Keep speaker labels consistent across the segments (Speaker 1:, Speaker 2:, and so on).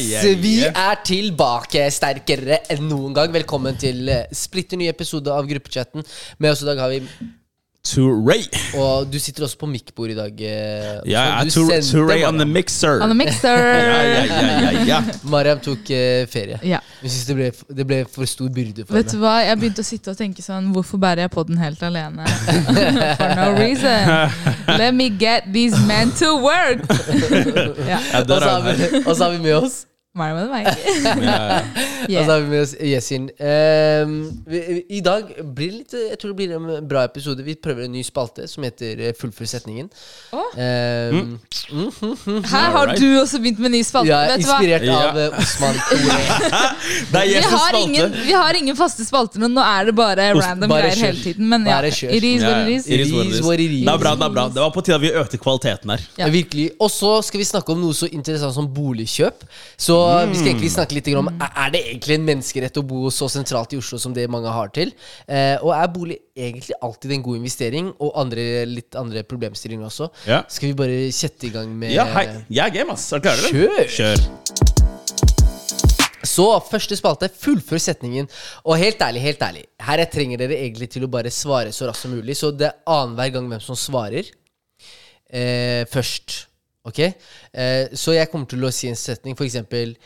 Speaker 1: Yes, Vi er tilbake sterkere enn noen gang. Velkommen til eh, splitter ny episode av Gruppechatten. Med oss i dag har vi
Speaker 2: To Ray.
Speaker 1: Og du sitter også på mic-bord i dag. eh,
Speaker 2: Ja, yeah,
Speaker 1: du
Speaker 2: to, to Ray on the mixer.
Speaker 3: On the mixer.
Speaker 2: Ja, ja, ja, ja, ja.
Speaker 1: Mariam tok uh, ferie.
Speaker 3: Ja.
Speaker 1: Jeg synes det, ble- det ble for stor byrde for
Speaker 3: Vet du hva, Jeg begynte å sitte og tenke sånn Hvorfor bærer jeg på den helt alene? For no reason. Let me get these men to work! ja.
Speaker 1: Og så har vi med oss
Speaker 3: Meg med meg.
Speaker 2: Ja, ja.
Speaker 1: Og så
Speaker 3: Yeah.
Speaker 1: har vi med oss Yesin. Um, vi- I dag blir det litt Jeg tror det blir en bra episode. Vi prøver en ny spalte som heter eh, Fullfør setningen.
Speaker 3: Å.
Speaker 1: mm,
Speaker 3: Her har du også begynt med ny spalte. Vet du hva?
Speaker 1: inspirert
Speaker 2: Ja.
Speaker 1: av eh, Osman
Speaker 2: Det er
Speaker 3: Vi har, ingen, vi har ingen faste spalter nå. Nå er det bare
Speaker 1: Os-
Speaker 3: random
Speaker 1: bare
Speaker 3: greier hele tiden. Men ja, it is
Speaker 2: Ja,
Speaker 3: what
Speaker 2: ja.
Speaker 3: it is.
Speaker 2: Det er bra, det er bra. Det var på tide at vi økte kvaliteten her.
Speaker 3: Ja.
Speaker 1: Virkelig. Og så skal vi snakke om noe så interessant som boligkjøp. Så vi skal egentlig snakke litt om Er det egentlig en menneskerett å bo så sentralt i Oslo som det mange har til? Eh, og er bolig egentlig alltid en god investering? Og andre, litt andre problemstillinger også.
Speaker 2: Ja.
Speaker 1: Skal vi bare kjette i gang med
Speaker 2: Ja, hei. Jeg er game, ass. Er du klar?
Speaker 1: Kjør!
Speaker 2: Kjør.
Speaker 1: Så, første spalte, fullfør setningen. Og helt ærlig, helt ærlig, her jeg trenger dere egentlig til å bare svare så raskt som mulig. Så det er annenhver gang hvem som svarer eh, først. Ok? Eh, så jeg kommer til å si en setning, for eksempel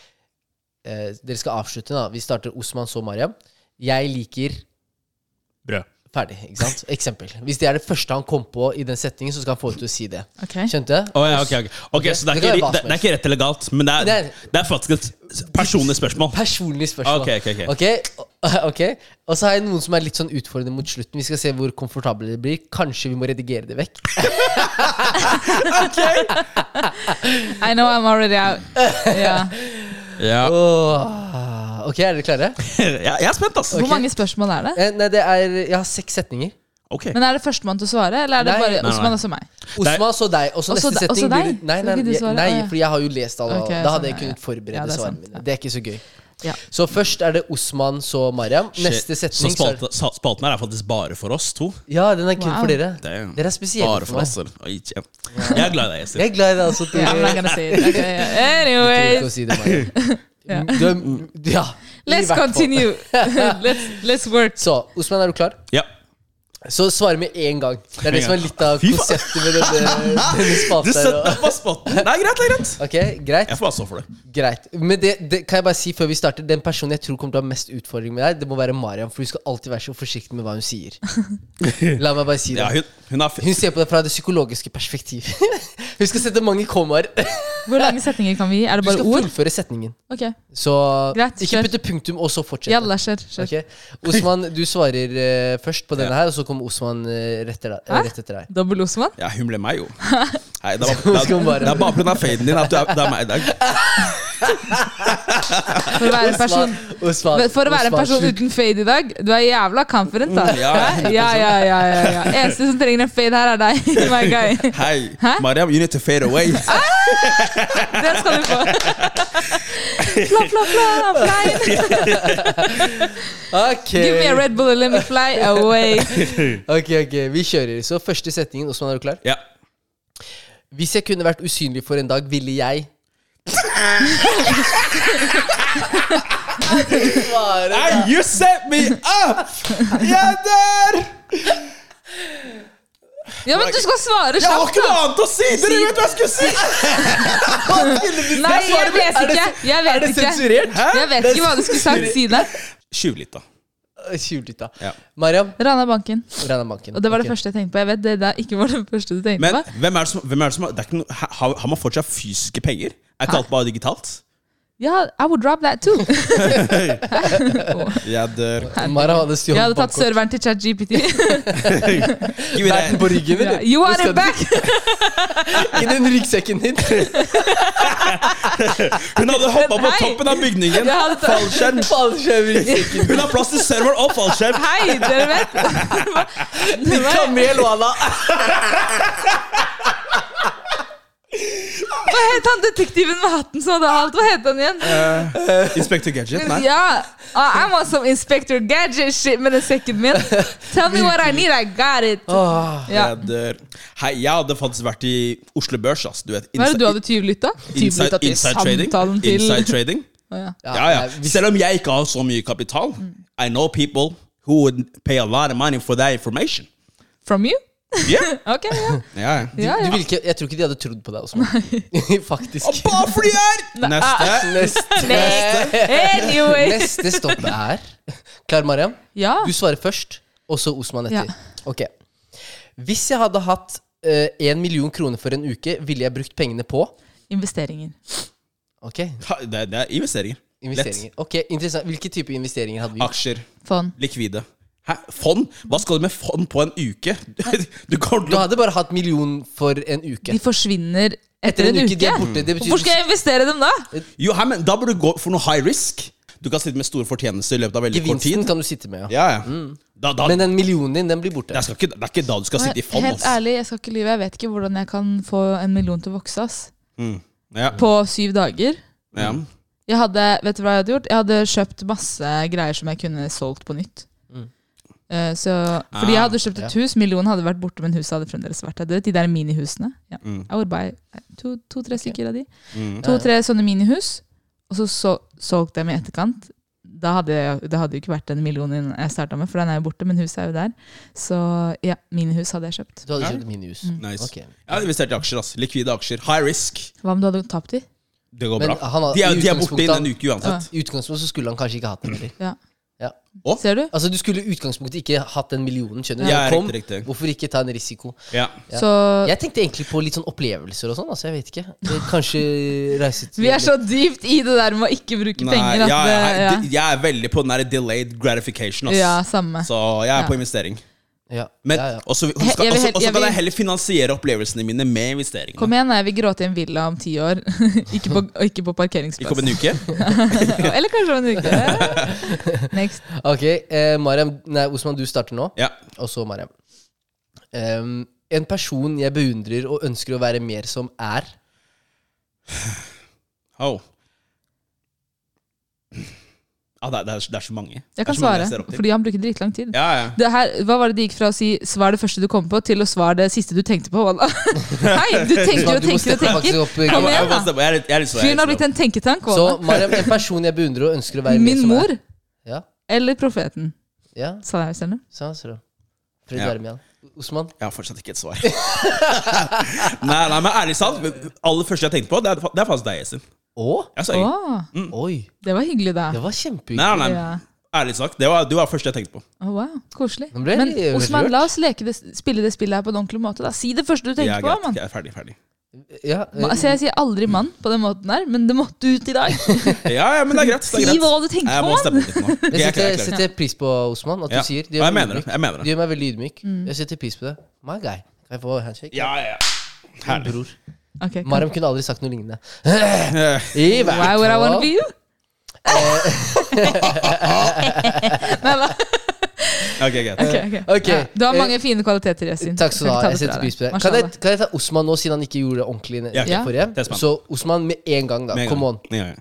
Speaker 1: eh, Dere skal avslutte, da. Vi starter Osman, så Mariam. Jeg liker
Speaker 2: Brød.
Speaker 1: Ferdig. ikke sant? Eksempel. Hvis det er det første han kom på i den setningen, så skal han få ut til å si det.
Speaker 3: Ok.
Speaker 1: Skjønte?
Speaker 2: Oh, ja, ok, ok. Ok, Så det er, ikke, det, det er ikke rett eller galt, men det
Speaker 1: Det
Speaker 2: er,
Speaker 1: er-
Speaker 2: det er faktisk et personlig spørsmål.
Speaker 1: Personlig spørsmål.
Speaker 2: Ok, ok, ok.
Speaker 1: Ok. ok. Og så har jeg noen som er litt sånn utfordrende mot slutten. Vi skal se hvor komfortable det blir. Kanskje vi må redigere det vekk.
Speaker 3: I know I'm already out. Ja.
Speaker 2: Ja.
Speaker 1: Åh. Ok, er dere klare?
Speaker 2: Jeg jeg er spent, ass.
Speaker 3: Hvor mange spørsmål er det?
Speaker 1: Eh, nei, det er Jeg har seks setninger.
Speaker 2: Ok.
Speaker 3: Men Er det førstemann til å svare, eller er det
Speaker 1: Nei.
Speaker 3: bare
Speaker 2: Nei, nei.
Speaker 3: Osman og så meg?
Speaker 1: Osman, så deg. Og så neste
Speaker 3: deg- også
Speaker 1: setning.
Speaker 3: deg?
Speaker 1: blir- Nei,
Speaker 3: Skal
Speaker 1: nei,
Speaker 3: ikke du
Speaker 1: jeg-
Speaker 3: svare?
Speaker 1: nei,
Speaker 3: Å, ja.
Speaker 1: for jeg har jo lest alle.
Speaker 3: Ok,
Speaker 1: da hadde
Speaker 3: sånn,
Speaker 1: jeg
Speaker 3: ja,
Speaker 1: kunnet
Speaker 3: ja.
Speaker 1: forberede
Speaker 3: Ja, det er
Speaker 1: svarene
Speaker 3: sant,
Speaker 1: mine.
Speaker 3: ja.
Speaker 1: Det er ikke så gøy.
Speaker 3: Ja.
Speaker 1: Så først er det Osman, så Mariam. Neste setning
Speaker 2: Så
Speaker 1: så er-
Speaker 2: spalten her er faktisk bare for oss to.
Speaker 1: Ja, den er kun
Speaker 3: Wow.
Speaker 1: for dere.
Speaker 2: Damn.
Speaker 1: Dere er spesielle
Speaker 2: Bare
Speaker 1: for
Speaker 2: for
Speaker 1: meg.
Speaker 2: oss. ja. Jeg er glad i deg.
Speaker 1: Jeg er glad i deg også.
Speaker 3: Yeah, I'm not
Speaker 1: Tore.
Speaker 3: gonna say it. Okay, yeah.
Speaker 1: Å si det,
Speaker 3: Ja.
Speaker 1: Du ja.
Speaker 3: let's continue. let's, let's work.
Speaker 1: Så, Osman, er du klar?
Speaker 2: Ja.
Speaker 1: Så svare med en gang. Det er det som er litt av konseptet med denne, denne
Speaker 2: Du setter på spotten. Det er greit, det er greit.
Speaker 1: Ok, greit.
Speaker 2: Jeg får bare stå for det.
Speaker 1: greit Men det, det kan jeg bare si før vi starter Den personen jeg tror kommer til å ha mest utfordring med deg, Det må være Mariam, for du skal alltid være så forsiktig med hva hun sier. La meg bare si det.
Speaker 2: Ja, hun, hun
Speaker 1: Hun ser på det fra det psykologiske perspektiv. hun skal sette mange kommaer.
Speaker 3: Hvor lange setninger kan vi gi? Er det
Speaker 1: Du skal
Speaker 3: ord?
Speaker 1: fullføre setningen.
Speaker 3: Ok,
Speaker 1: Så
Speaker 3: Greit,
Speaker 1: ikke putte punktum, og så fortsette.
Speaker 3: Jalla, kjør. kjør.
Speaker 1: Okay. Osman, du svarer uh, først på denne
Speaker 2: Ja.
Speaker 1: her, og så kommer Osman eh, rett, etter deg,
Speaker 3: Hæ?
Speaker 1: rett etter deg.
Speaker 3: Dobbel Osman?
Speaker 2: Ja, hun ble meg, jo. Nei, det, var, det, er-
Speaker 1: bare-
Speaker 2: det er bare pga. faden din at du er, det er meg i dag.
Speaker 3: For å være en person
Speaker 1: Osman,
Speaker 3: For å være en person uten fade i dag, du er jævla confident, da.
Speaker 2: Mm, ja,
Speaker 3: ja, ja, ja, ja, ja. Eneste som trenger en fade her, er deg. My guy.
Speaker 2: Hei,
Speaker 3: Hæ?
Speaker 2: Mariam, you need to fade away.
Speaker 3: Det skal du få. Fla, fla, fla, fly.
Speaker 1: Okay.
Speaker 3: Give me a Red Bull and let me fly away.
Speaker 1: Ok, ok, vi kjører. Så første setningen. Osman, er du klar?
Speaker 2: Ja.
Speaker 1: Hvis jeg kunne vært usynlig for en dag, ville jeg
Speaker 2: you set me up! Jeg er der!
Speaker 3: Ja, men du skal svare
Speaker 2: Jeg har
Speaker 3: kjapt,
Speaker 2: ikke noe
Speaker 3: da.
Speaker 2: annet å si! Dere vet hva jeg skulle si!
Speaker 3: Nei, jeg vet ikke. Jeg
Speaker 1: Er
Speaker 3: vet
Speaker 1: det
Speaker 3: ikke.
Speaker 1: sensurert?
Speaker 3: Jeg vet ikke hva du skulle sagt. Si det.
Speaker 2: Skyv litt, da.
Speaker 1: Tjuvlytt, da.
Speaker 2: Ja.
Speaker 1: Mariam,
Speaker 3: Rana banken.
Speaker 1: Rana Banken.
Speaker 3: Og det var det
Speaker 1: okay.
Speaker 3: første jeg tenkte på. Jeg vet det der ikke var det første du tenkte
Speaker 2: Men
Speaker 3: på.
Speaker 2: hvem er det som, hvem er det som det er ikke noe, har, har man fortsatt fysiske penger? Er ikke alt bare digitalt?
Speaker 3: Ja, I would drop that too.
Speaker 2: Jeg dør.
Speaker 1: Mara hadde stjålet
Speaker 3: Jeg hadde tatt serveren til ChatGPT.
Speaker 1: Den på ryggen, eller?
Speaker 3: You are
Speaker 1: du-
Speaker 3: back!
Speaker 1: I den ryggsekken din.
Speaker 2: Hun hadde hoppa på toppen av bygningen. Fallskjerm.
Speaker 1: Fallskjerm ryggsekken.
Speaker 2: Hun har plass til serveren og fallskjerm.
Speaker 3: Hei, dere vet!
Speaker 1: Litt kamel, Walla.
Speaker 3: Hva het han detektiven med hatten som hadde alt? Hva het han igjen?
Speaker 2: Uh, Inspector Gadget? Nei.
Speaker 3: Ja, uh, I'm on some Inspector Gadget shit med den sekken min. Tell me what I need, I got it.
Speaker 1: Oh,
Speaker 3: Ja.
Speaker 2: Jeg, dør. Hei, jeg hadde faktisk vært i Oslo Børs. ass. Du vet,
Speaker 3: Hva er det du hadde tyvlytta?
Speaker 2: inside, inside trading.
Speaker 3: til
Speaker 2: Inside trading.
Speaker 3: Oh, ja.
Speaker 1: ja,
Speaker 2: Ja, Selv om jeg ikke har så mye kapital, I know people who would pay a lot of money for that information.
Speaker 3: From you?
Speaker 2: Yeah.
Speaker 3: Ok, ja.
Speaker 2: Ja, ja.
Speaker 1: Du
Speaker 3: ja.
Speaker 1: ikke, jeg tror ikke de hadde trodd på deg, også. Faktisk.
Speaker 2: Bare fordi jeg er Neste.
Speaker 1: Neste,
Speaker 3: Anyway.
Speaker 1: neste stopp er Klar, Mariam?
Speaker 3: Ja.
Speaker 1: Du svarer først, og så Osman etter.
Speaker 3: Ja.
Speaker 1: Ok. Hvis jeg hadde hatt én million kroner for en uke, ville jeg brukt pengene på
Speaker 3: Investeringer.
Speaker 1: Ok,
Speaker 2: Det, det er investeringer.
Speaker 1: investeringer. Ok, interessant. Hvilke type investeringer hadde vi?
Speaker 2: Aksjer.
Speaker 3: Fond.
Speaker 2: Likvide. Hæ? Fond? Hva skal du med fond på en uke? Du kommer
Speaker 1: Du
Speaker 2: å
Speaker 1: hadde bare hatt million for en uke.
Speaker 3: De forsvinner
Speaker 1: Etter en uke, de er borte. Det betyr
Speaker 3: Hvorfor skal jeg investere dem da?
Speaker 2: Jo, hæ, men Da burde du gå for noe high risk. Du kan sitte med store fortjenester i løpet av veldig kort
Speaker 1: Gevinsten
Speaker 2: tid.
Speaker 1: kan du sitte med, ja.
Speaker 2: Ja, ja. Da, da,
Speaker 1: Men den millionen din, den blir borte.
Speaker 2: det, skal ikke, det er ikke da du skal sitte i fond.
Speaker 3: Helt
Speaker 2: ass.
Speaker 3: ærlig, jeg skal ikke lyve. Jeg vet ikke hvordan jeg kan få en million til å vokse. ass.
Speaker 2: Mm. Ja.
Speaker 3: På syv dager.
Speaker 2: Ja.
Speaker 3: Jeg hadde, vet du hva jeg hadde gjort? Jeg hadde kjøpt masse greier som jeg kunne solgt på nytt.
Speaker 1: Mm.
Speaker 3: Eh, så, fordi jeg
Speaker 2: Ah,
Speaker 3: hadde kjøpt et hus, millionen hadde vært borte, men huset hadde fremdeles vært der. Du vet, De der minihusene. Ja.
Speaker 2: Mm.
Speaker 3: I would buy to- to-tre stykker av de.
Speaker 2: Mm.
Speaker 3: To-tre sånne minihus, og så, så solgte jeg dem i etterkant. Da hadde jeg, det hadde jo ikke vært den millionen jeg starta med, for den er jo borte, men huset er jo der. Så ja, minihus hadde jeg kjøpt.
Speaker 1: Du hadde kjøpt minihus.
Speaker 2: Nice.
Speaker 1: Okay.
Speaker 2: Jeg hadde investert i aksjer. ass. Likvide aksjer. High risk.
Speaker 3: Hva om du hadde tapt de?
Speaker 2: Det går
Speaker 1: Men
Speaker 2: bra.
Speaker 1: har-
Speaker 2: de, er, de er borte innen en uke uansett.
Speaker 1: I utgangspunktet så skulle han kanskje ikke hatt den heller.
Speaker 3: Ja.
Speaker 1: Ja.
Speaker 3: Ser du?
Speaker 1: Altså Du skulle i utgangspunktet ikke hatt den millionen. skjønner du?
Speaker 2: Ja,
Speaker 1: kom,
Speaker 2: riktig, riktig.
Speaker 1: Hvorfor ikke ta en risiko?
Speaker 2: Ja.
Speaker 1: Ja.
Speaker 3: Så
Speaker 1: Jeg tenkte egentlig på litt sånn opplevelser og sånn. altså Jeg vet ikke Eh, Kanskje reise til
Speaker 3: vi er så dypt i det der med å ikke bruke
Speaker 2: Nei,
Speaker 3: penger at
Speaker 2: jeg,
Speaker 3: det,
Speaker 2: jeg,
Speaker 3: ja.
Speaker 2: jeg er veldig på den der delayed gratification. Ass.
Speaker 3: ja, samme.
Speaker 2: Så jeg er
Speaker 3: Ja.
Speaker 2: på investering.
Speaker 1: Ja.
Speaker 2: Men
Speaker 1: ja, ja.
Speaker 2: også,
Speaker 3: også, jeg vil
Speaker 2: også, også kan jeg heller finansiere opplevelsene mine med investeringene.
Speaker 3: Kom igjen, jeg vil gråte i en villa om ti år. ikke, på, ikke på parkeringsplass.
Speaker 2: Ikke om en uke.
Speaker 3: Eller kanskje om en uke. Next.
Speaker 1: Ok, eh, Mariam, nei, Osman, du starter nå.
Speaker 2: Ja.
Speaker 1: Og så Mariam. Um, en person jeg beundrer og ønsker å være mer som, er
Speaker 2: Oh. Ah, det, er, det, er, så mange.
Speaker 3: Jeg kan svare,
Speaker 2: jeg
Speaker 3: fordi han bruker dritlang tid.
Speaker 2: Ja, ja.
Speaker 3: Det her, hva var det de gikk fra å si 'svar det første du kommer på', til å svare det siste du tenkte på? Hei, du tenker og tenker og tenker. Kom igjen, da. Fyren har blitt en tenketank.
Speaker 1: Så Mariam, en person jeg beundrer og ønsker å være med
Speaker 3: Min
Speaker 1: som
Speaker 3: mor
Speaker 1: er. Ja,
Speaker 3: eller profeten.
Speaker 1: ja,
Speaker 3: Sa jeg selv
Speaker 1: så. Fred
Speaker 2: Ja.
Speaker 1: Vermian. Osman?
Speaker 2: Jeg har fortsatt ikke et svar. nei, nei, men ærlig talt, aller første jeg tenkte på, det er, det er faktisk deg, Yasin.
Speaker 1: Å?
Speaker 2: Jeg sa.
Speaker 3: Å,
Speaker 1: Oi,
Speaker 3: det var hyggelig, da.
Speaker 1: det var kjempehyggelig.
Speaker 2: nei, nei.
Speaker 3: Ja.
Speaker 2: Ærlig sagt, det var, det var det første jeg tenkte på.
Speaker 3: Å, wow, Koselig.
Speaker 1: Nå ble jeg
Speaker 3: Men Osman,
Speaker 1: rørt.
Speaker 3: la oss leke det, spille det spillet her på en ordentlig måte. da Si det første du
Speaker 2: Jeg
Speaker 3: tenker
Speaker 2: er
Speaker 3: på.
Speaker 2: greit,
Speaker 3: mann.
Speaker 2: jeg er ferdig, ferdig.
Speaker 1: Ja, eh,
Speaker 3: Ma- Så jeg sier aldri mann på den måten her, men det måtte ut i dag.
Speaker 2: Ja, ja, men det er greit. Det
Speaker 3: Si
Speaker 2: er greit.
Speaker 3: hva du tenker
Speaker 2: Jeg
Speaker 3: på,
Speaker 2: må
Speaker 3: mann.
Speaker 2: steppe litt nå. Ok,
Speaker 1: jeg
Speaker 2: er
Speaker 1: setter,
Speaker 2: jeg er
Speaker 1: setter pris på Osman, at
Speaker 2: Ja.
Speaker 1: sier det.
Speaker 2: Og
Speaker 1: gjør
Speaker 2: jeg
Speaker 1: meg
Speaker 2: mener det.
Speaker 1: ydmyk.
Speaker 2: Jeg mener
Speaker 1: Det
Speaker 2: Du
Speaker 1: gjør meg veldig ydmyk.
Speaker 3: Mm.
Speaker 1: Jeg setter pris på det. My guy. Kan jeg få handshake?
Speaker 2: Ja, ja, ja. Herlig.
Speaker 1: bror.
Speaker 3: Ok, kom.
Speaker 1: Mariam kunne aldri sagt noe lignende.
Speaker 2: Eh,
Speaker 1: I hvert
Speaker 3: Why would I want
Speaker 1: to
Speaker 3: be you? Nei, da.
Speaker 2: Ok, greit.
Speaker 3: Ok, okay.
Speaker 1: okay.
Speaker 3: Ja, du har
Speaker 1: eh,
Speaker 3: mange fine kvaliteter, Yasin.
Speaker 1: Takk skal du ha. Jeg setter pris på det. Kan jeg, kan jeg ta Osman nå, siden han ikke gjorde det ordentlig i
Speaker 2: Ja,
Speaker 1: forrige? Så Osman med en gang, da.
Speaker 2: En gang.
Speaker 1: Come
Speaker 2: on. En gang.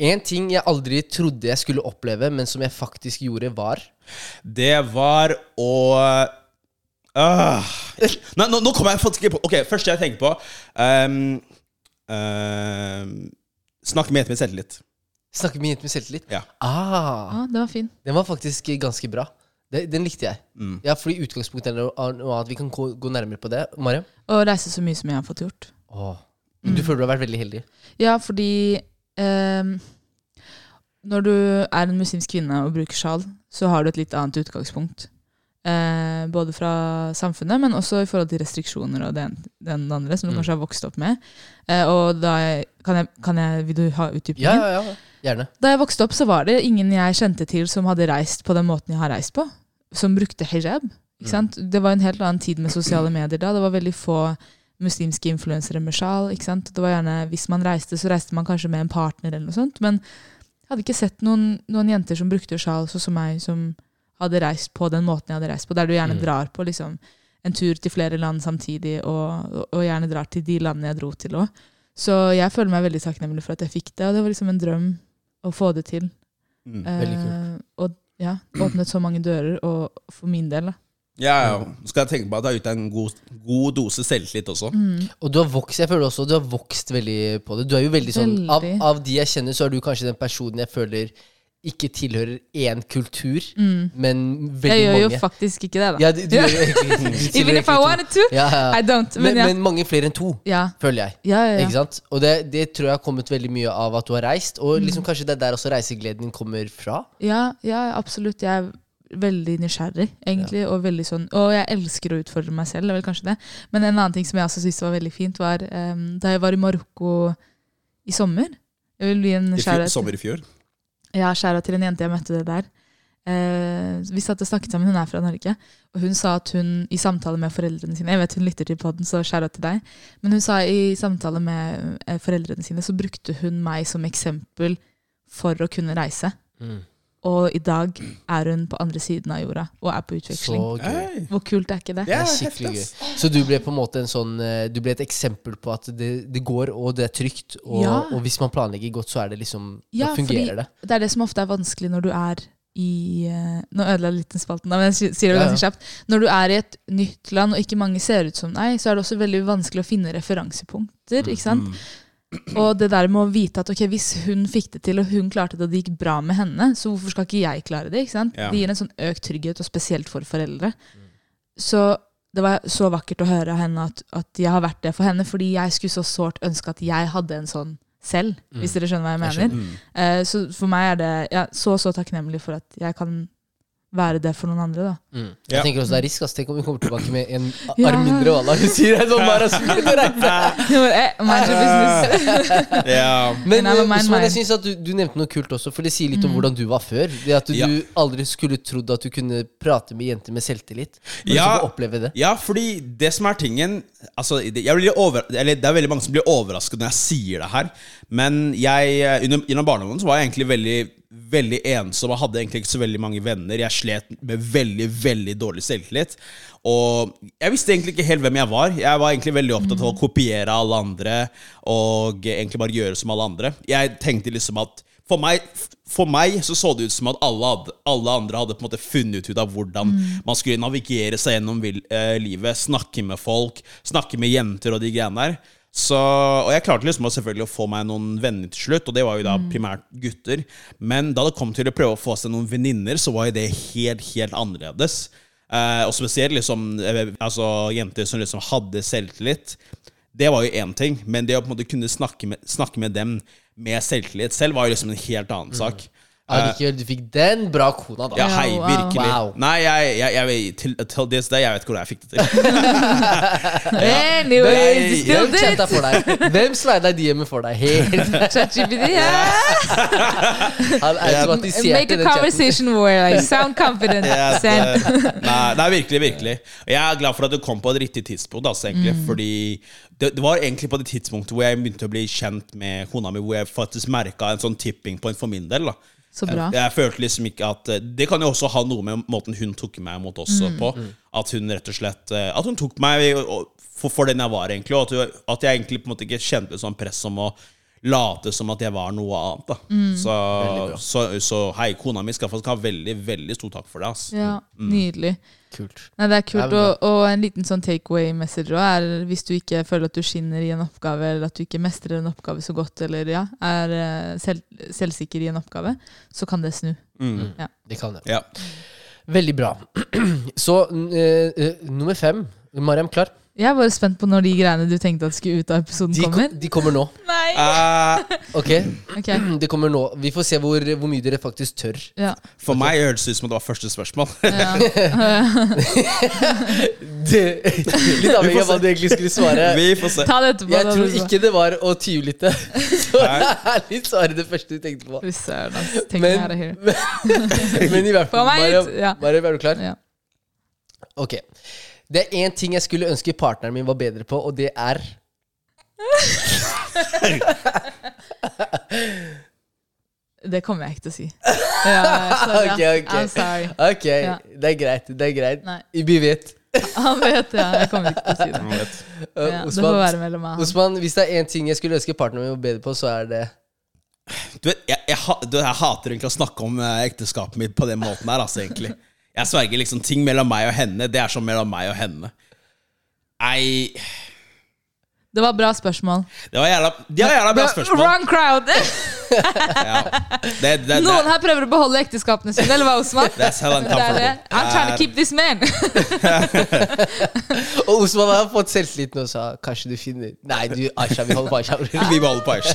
Speaker 1: En ting jeg aldri trodde jeg skulle oppleve, men som jeg faktisk gjorde, var
Speaker 2: Det var å Ah. Nei, nå, nå kommer jeg faktisk ikke på Ok, første jeg tenker på um, um, Snakke med jenter med selvtillit.
Speaker 1: Snakke med jenter med selvtillit.
Speaker 2: Ja.
Speaker 1: Ah,
Speaker 3: Ja, det var fin.
Speaker 1: den var faktisk ganske bra. Den, den likte jeg.
Speaker 2: Mm.
Speaker 1: Ja, fordi utgangspunktet er noe noe annet. Vi kan gå, gå nærmere på det. Mariam?
Speaker 3: Å reise så mye som jeg har fått gjort.
Speaker 1: Åh. Du føler du har vært veldig heldig?
Speaker 3: Ja, fordi ehm, når du er en muslimsk kvinne og bruker sjal, så har du et litt annet utgangspunkt. Eh, både fra samfunnet, men også i forhold til restriksjoner og den, den andre, som du
Speaker 1: Mm.
Speaker 3: kanskje har vokst opp med. Eh, og da jeg, kan jeg, kan jeg, Vil du ha utdypningen?
Speaker 1: Ja, ja, ja. Gjerne.
Speaker 3: Da jeg vokste opp, så var det ingen jeg kjente til som hadde reist på den måten jeg har reist på. Som brukte hijab. Ikke sant? Det var en helt annen tid med sosiale medier da. Det var veldig få muslimske influensere med sjal. Ikke sant? Det var gjerne, Hvis man reiste, så reiste man kanskje med en partner, eller noe sånt. Men jeg hadde ikke sett noen, noen jenter som brukte sjal, sånn som meg, som hadde reist på den måten jeg hadde reist på. Der du gjerne
Speaker 1: Mm.
Speaker 3: drar på liksom en tur til flere land samtidig, og, og, gjerne drar til de landene jeg dro til òg. Så jeg føler meg veldig takknemlig for at jeg fikk det, og det var liksom en drøm å få det til.
Speaker 2: Mm.
Speaker 1: Veldig
Speaker 3: Eh, og ja, åpnet så mange dører, og for min del, da.
Speaker 2: Ja, ja. Skal jeg tenke på at det har gitt deg en god, god dose selvtillit også.
Speaker 3: Mm.
Speaker 1: Og du har vokst jeg føler også, du har vokst veldig på det. Du er jo veldig sånn av, av de jeg kjenner, så er du kanskje den personen jeg føler ikke tilhører én kultur,
Speaker 3: Mm.
Speaker 1: men
Speaker 3: Jeg
Speaker 1: gjør
Speaker 3: gjør jo faktisk ikke det, da.
Speaker 1: Ja, du, du, du
Speaker 3: Even if I wanted to,
Speaker 1: Ja, ja.
Speaker 3: I don't. Men,
Speaker 1: Men,
Speaker 3: ja.
Speaker 1: men mange flere enn to,
Speaker 3: ja.
Speaker 1: føler jeg.
Speaker 3: Ja, ja,
Speaker 1: Ikke sant? Og det, det tror jeg har kommet veldig mye av at du har reist. Og
Speaker 3: Mm.
Speaker 1: liksom kanskje det er der også reisegleden din kommer fra.
Speaker 3: ja, ja, absolutt. Jeg er veldig nysgjerrig, egentlig. Og veldig sånn Og jeg elsker å utfordre meg selv, det er vel kanskje det. Men en annen ting som jeg også syntes var veldig fint, var um, da jeg var i Marokko i sommer. Jeg vil bli en
Speaker 2: I fjor, sommer i fjor.
Speaker 3: Ja, skjæra til en jente jeg møtte det der. Eh, vi satt og snakket sammen, hun er fra Norge. Og hun sa at hun i samtale med foreldrene sine Jeg vet hun lytter til podden, så skjæra til deg. Men hun sa i samtale med eh, foreldrene sine så brukte hun meg som eksempel for å kunne reise. Og i dag er hun på andre siden av jorda og er på
Speaker 1: Så
Speaker 3: utveksling.
Speaker 1: gøy.
Speaker 3: Hvor kult er ikke det?
Speaker 1: Det er skikkelig gøy. Så du ble på en måte en sånn eh, Du ble et eksempel på at det, det går, og det er trygt. Og,
Speaker 3: Ja.
Speaker 1: og hvis man planlegger godt, så er det liksom
Speaker 3: Ja,
Speaker 1: Da fungerer det.
Speaker 3: Det er det som ofte er vanskelig når du er i eh, Nå ødela jeg litt den spalten, men jeg sier det ganske kjapt. Når du er i et nytt land, og ikke mange ser ut som deg, så er det også veldig vanskelig å finne referansepunkter. ikke sant?
Speaker 2: Mm.
Speaker 3: Og det der med å vite at okay, hvis hun fikk det til, og hun klarte det, og det gikk bra med henne, så hvorfor skal ikke jeg klare det?
Speaker 2: Ja.
Speaker 3: Det gir en sånn økt trygghet, og spesielt for foreldre. Så det var så vakkert å høre av henne at, at jeg har vært det for henne, fordi jeg skulle så sårt ønske at jeg hadde en sånn selv, hvis dere skjønner hva jeg
Speaker 1: Jeg
Speaker 3: mener.
Speaker 2: Mm.
Speaker 3: uh, så for meg er det ja, så så takknemlig for at jeg kan være det for noen andre. da.
Speaker 1: Mm. Jeg
Speaker 2: Ja.
Speaker 1: tenker også det er risk. ass. Tenk om vi kommer tilbake med en
Speaker 3: Ja.
Speaker 1: arm mindre, og alle hun sier det sånn bare.
Speaker 3: Eh.
Speaker 1: Men
Speaker 3: jeg var
Speaker 1: eh, Osman, jeg synes at du, du nevnte noe kult også, for det sier litt om
Speaker 3: Mm.
Speaker 1: hvordan du var før. Det At du
Speaker 2: Ja.
Speaker 1: aldri skulle trodd at du kunne prate med jenter med selvtillit.
Speaker 2: Ja.
Speaker 1: oppleve det.
Speaker 2: Ja, fordi det som er tingen altså, det- jeg blir over, eller Det er veldig mange som blir overrasket når jeg sier det her. Men jeg, eh, under, gjennom barndommen så var jeg egentlig veldig Veldig ensom og hadde egentlig ikke så veldig mange venner. Jeg slet med veldig veldig dårlig selvtillit. Og jeg visste egentlig ikke helt hvem jeg var. Jeg var egentlig veldig opptatt av å kopiere alle andre og egentlig bare gjøre som alle andre. Jeg tenkte liksom at for meg, for meg så så det ut som at alle, hadde, alle andre hadde på en måte funnet ut av hvordan man skulle navigere seg gjennom vil, eh, livet, snakke med folk, snakke med jenter og de greiene der. Så, og jeg klarte liksom selvfølgelig å få meg noen venner til slutt, og det var jo da primært gutter. Men da det kom til å prøve å få seg noen venninner, så var jo det helt, helt annerledes. Eh, og spesielt liksom eh, altså, jenter som liksom hadde selvtillit. Det var jo én ting, men det å på en måte kunne snakke med, snakke med dem med selvtillit selv var jo liksom en helt annen sak.
Speaker 1: Allikevel, du fikk den bra kona, da.
Speaker 2: Ja, hei, virkelig.
Speaker 1: Wow.
Speaker 2: Nei, jeg, jeg, jeg, vet- til, til det, jeg vet ikke hvordan jeg fikk det til.
Speaker 3: Anyways, you still
Speaker 1: Hvem
Speaker 3: kjente
Speaker 1: chatta for deg? Hvem slida DM-en for deg? Helt
Speaker 3: ChatGPT, yeah.
Speaker 1: Han automatiserte
Speaker 3: Make a
Speaker 1: den chatten.
Speaker 3: conversation where I sound confident. yes,
Speaker 2: det, nei, nei, virkelig, virkelig. Jeg er glad for at du kom på et riktig tidspunkt. Altså, egentlig, Fordi det, det var egentlig på det tidspunktet hvor jeg begynte å bli kjent med kona mi, hvor jeg faktisk merka en sånn tipping point for min del. da
Speaker 3: Så bra.
Speaker 2: Jeg, jeg følte liksom ikke at eh, Det kan jo også ha noe med måten hun tok meg mot også på. At hun rett og slett eh, At hun tok meg for, for den jeg var, egentlig. Og at, at jeg egentlig på en måte ikke kjente sånn press om å late som at jeg var noe annet. da så, så, så hei, kona mi skal faktisk ha veldig, veldig stor takk for det. Altså.
Speaker 3: Ja, Nydelig.
Speaker 1: Kult.
Speaker 3: Nei, det er kult,
Speaker 1: Ja,
Speaker 3: og, og en liten sånn takeaway message også er hvis du ikke føler at du skinner i en oppgave, eller at du ikke mestrer en oppgave så godt, eller ja, er eh, selv, selvsikker i en oppgave, så kan det snu.
Speaker 2: Mm.
Speaker 1: Det kan det.
Speaker 2: Ja.
Speaker 1: Veldig bra. Så uh, uh, nummer fem. Mariam, klar?
Speaker 3: Jeg er bare spent på når de greiene du tenkte at skulle ut av episoden,
Speaker 1: De,
Speaker 3: kommer.
Speaker 1: de kommer nå.
Speaker 3: Nei!
Speaker 2: Eh,
Speaker 1: Ok?
Speaker 3: Ok,
Speaker 1: Det kommer nå. Vi får se hvor, hvor mye dere faktisk tør.
Speaker 3: ja.
Speaker 2: for meg høres det ut som det var første spørsmål.
Speaker 3: ja.
Speaker 1: Det, litt avhengig av hva du egentlig skulle svare.
Speaker 2: Vi får se.
Speaker 3: Ta det etterpå.
Speaker 1: Jeg
Speaker 3: da,
Speaker 1: tror ikke det var å tyvlytte. Så
Speaker 2: er
Speaker 1: litt svaret det første du tenkte på.
Speaker 3: Fy søren, ass. Take
Speaker 1: Men-
Speaker 3: me out of here.
Speaker 1: Men i hvert
Speaker 3: Få
Speaker 1: fall,
Speaker 3: meg
Speaker 1: Mariam,
Speaker 3: ja.
Speaker 1: Mariam, er du klar?
Speaker 3: Ja.
Speaker 1: Ok. Det er én ting jeg skulle ønske partneren min var bedre på, og det er
Speaker 3: Det kommer jeg ikke til å si. Ja, sorry,
Speaker 1: Ok,
Speaker 3: okay,
Speaker 1: ok.
Speaker 3: I'm sorry.
Speaker 1: Ok,
Speaker 3: Ja.
Speaker 1: det er greit. Det er greit.
Speaker 3: Nei.
Speaker 1: Vi vet.
Speaker 3: Han vet ja, Jeg kommer ikke til å si det.
Speaker 2: Han vet.
Speaker 1: Uh,
Speaker 3: Ja, det får være mellom meg.
Speaker 1: Osman, hvis det er én ting jeg skulle ønske partneren min var bedre på, så er det
Speaker 2: Du vet, jeg, jeg, du, jeg hater egentlig å snakke om eh, ekteskapet mitt på den måten her, altså, egentlig. Jeg sverger liksom ting mellom meg og henne, det er som mellom meg og henne. Nei
Speaker 3: Det var bra spørsmål.
Speaker 2: Det var jævla, de var jævla bra spørsmål.
Speaker 3: Wrong crowd!
Speaker 2: Ja. Det, det, det,
Speaker 3: Noen her prøver å beholde ekteskapene sine, eller hva, Osman?
Speaker 2: That's how
Speaker 3: Det er det. I'm trying to keep this man.
Speaker 1: Og Osman har fått selvtilliten og sa kanskje du finner Nei, du, Aisha, vi holder på Aisha.
Speaker 2: Vi holder på Aisha.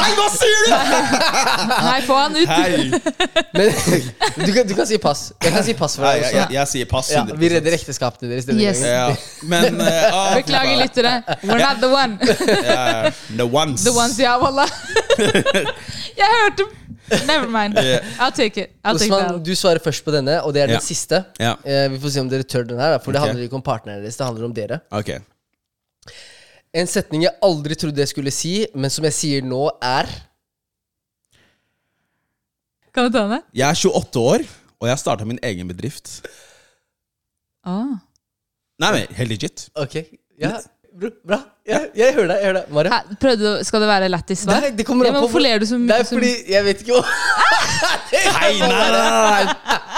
Speaker 2: Hei, hva sier du?!
Speaker 3: Nei, få han ut.
Speaker 2: Hei!
Speaker 1: Men du kan, du kan si pass. Jeg kan si pass for deg
Speaker 2: jeg,
Speaker 1: også.
Speaker 2: jeg, jeg sier pass.
Speaker 1: Ja, vi redder ekteskapene deres
Speaker 3: Yes.
Speaker 2: Ja, men uh,
Speaker 3: Beklager, lyttere. We're not the one.
Speaker 2: yeah, the ones.
Speaker 3: The ones, ja, wallah. Jeg hørte Never mind.
Speaker 2: Yeah.
Speaker 3: I'll take it. I'll take
Speaker 1: Osman, du svarer først på denne, og det er den siste.
Speaker 2: Yeah.
Speaker 1: Uh, vi får se om dere tør den her, for for det handler ikke om partneren deres. Det handler om dere.
Speaker 2: ok.
Speaker 1: En setning jeg aldri trodde jeg skulle si, men som jeg sier nå, er
Speaker 3: Kan du ta den?
Speaker 2: Jeg er 28 år, og jeg starta min egen bedrift.
Speaker 3: Ah.
Speaker 2: Nei, men helt legit.
Speaker 1: Ok. Ja, bra. bra. Jeg, jeg hører deg. jeg hører deg Mara?
Speaker 3: Hæ, prøvde du, skal det være lættis svar?
Speaker 1: Nei, det kommer an på
Speaker 3: hvorfor ler du så mye?
Speaker 1: Det er
Speaker 3: som-
Speaker 1: fordi Jeg vet ikke hva
Speaker 2: Nei, nei, nei, nei.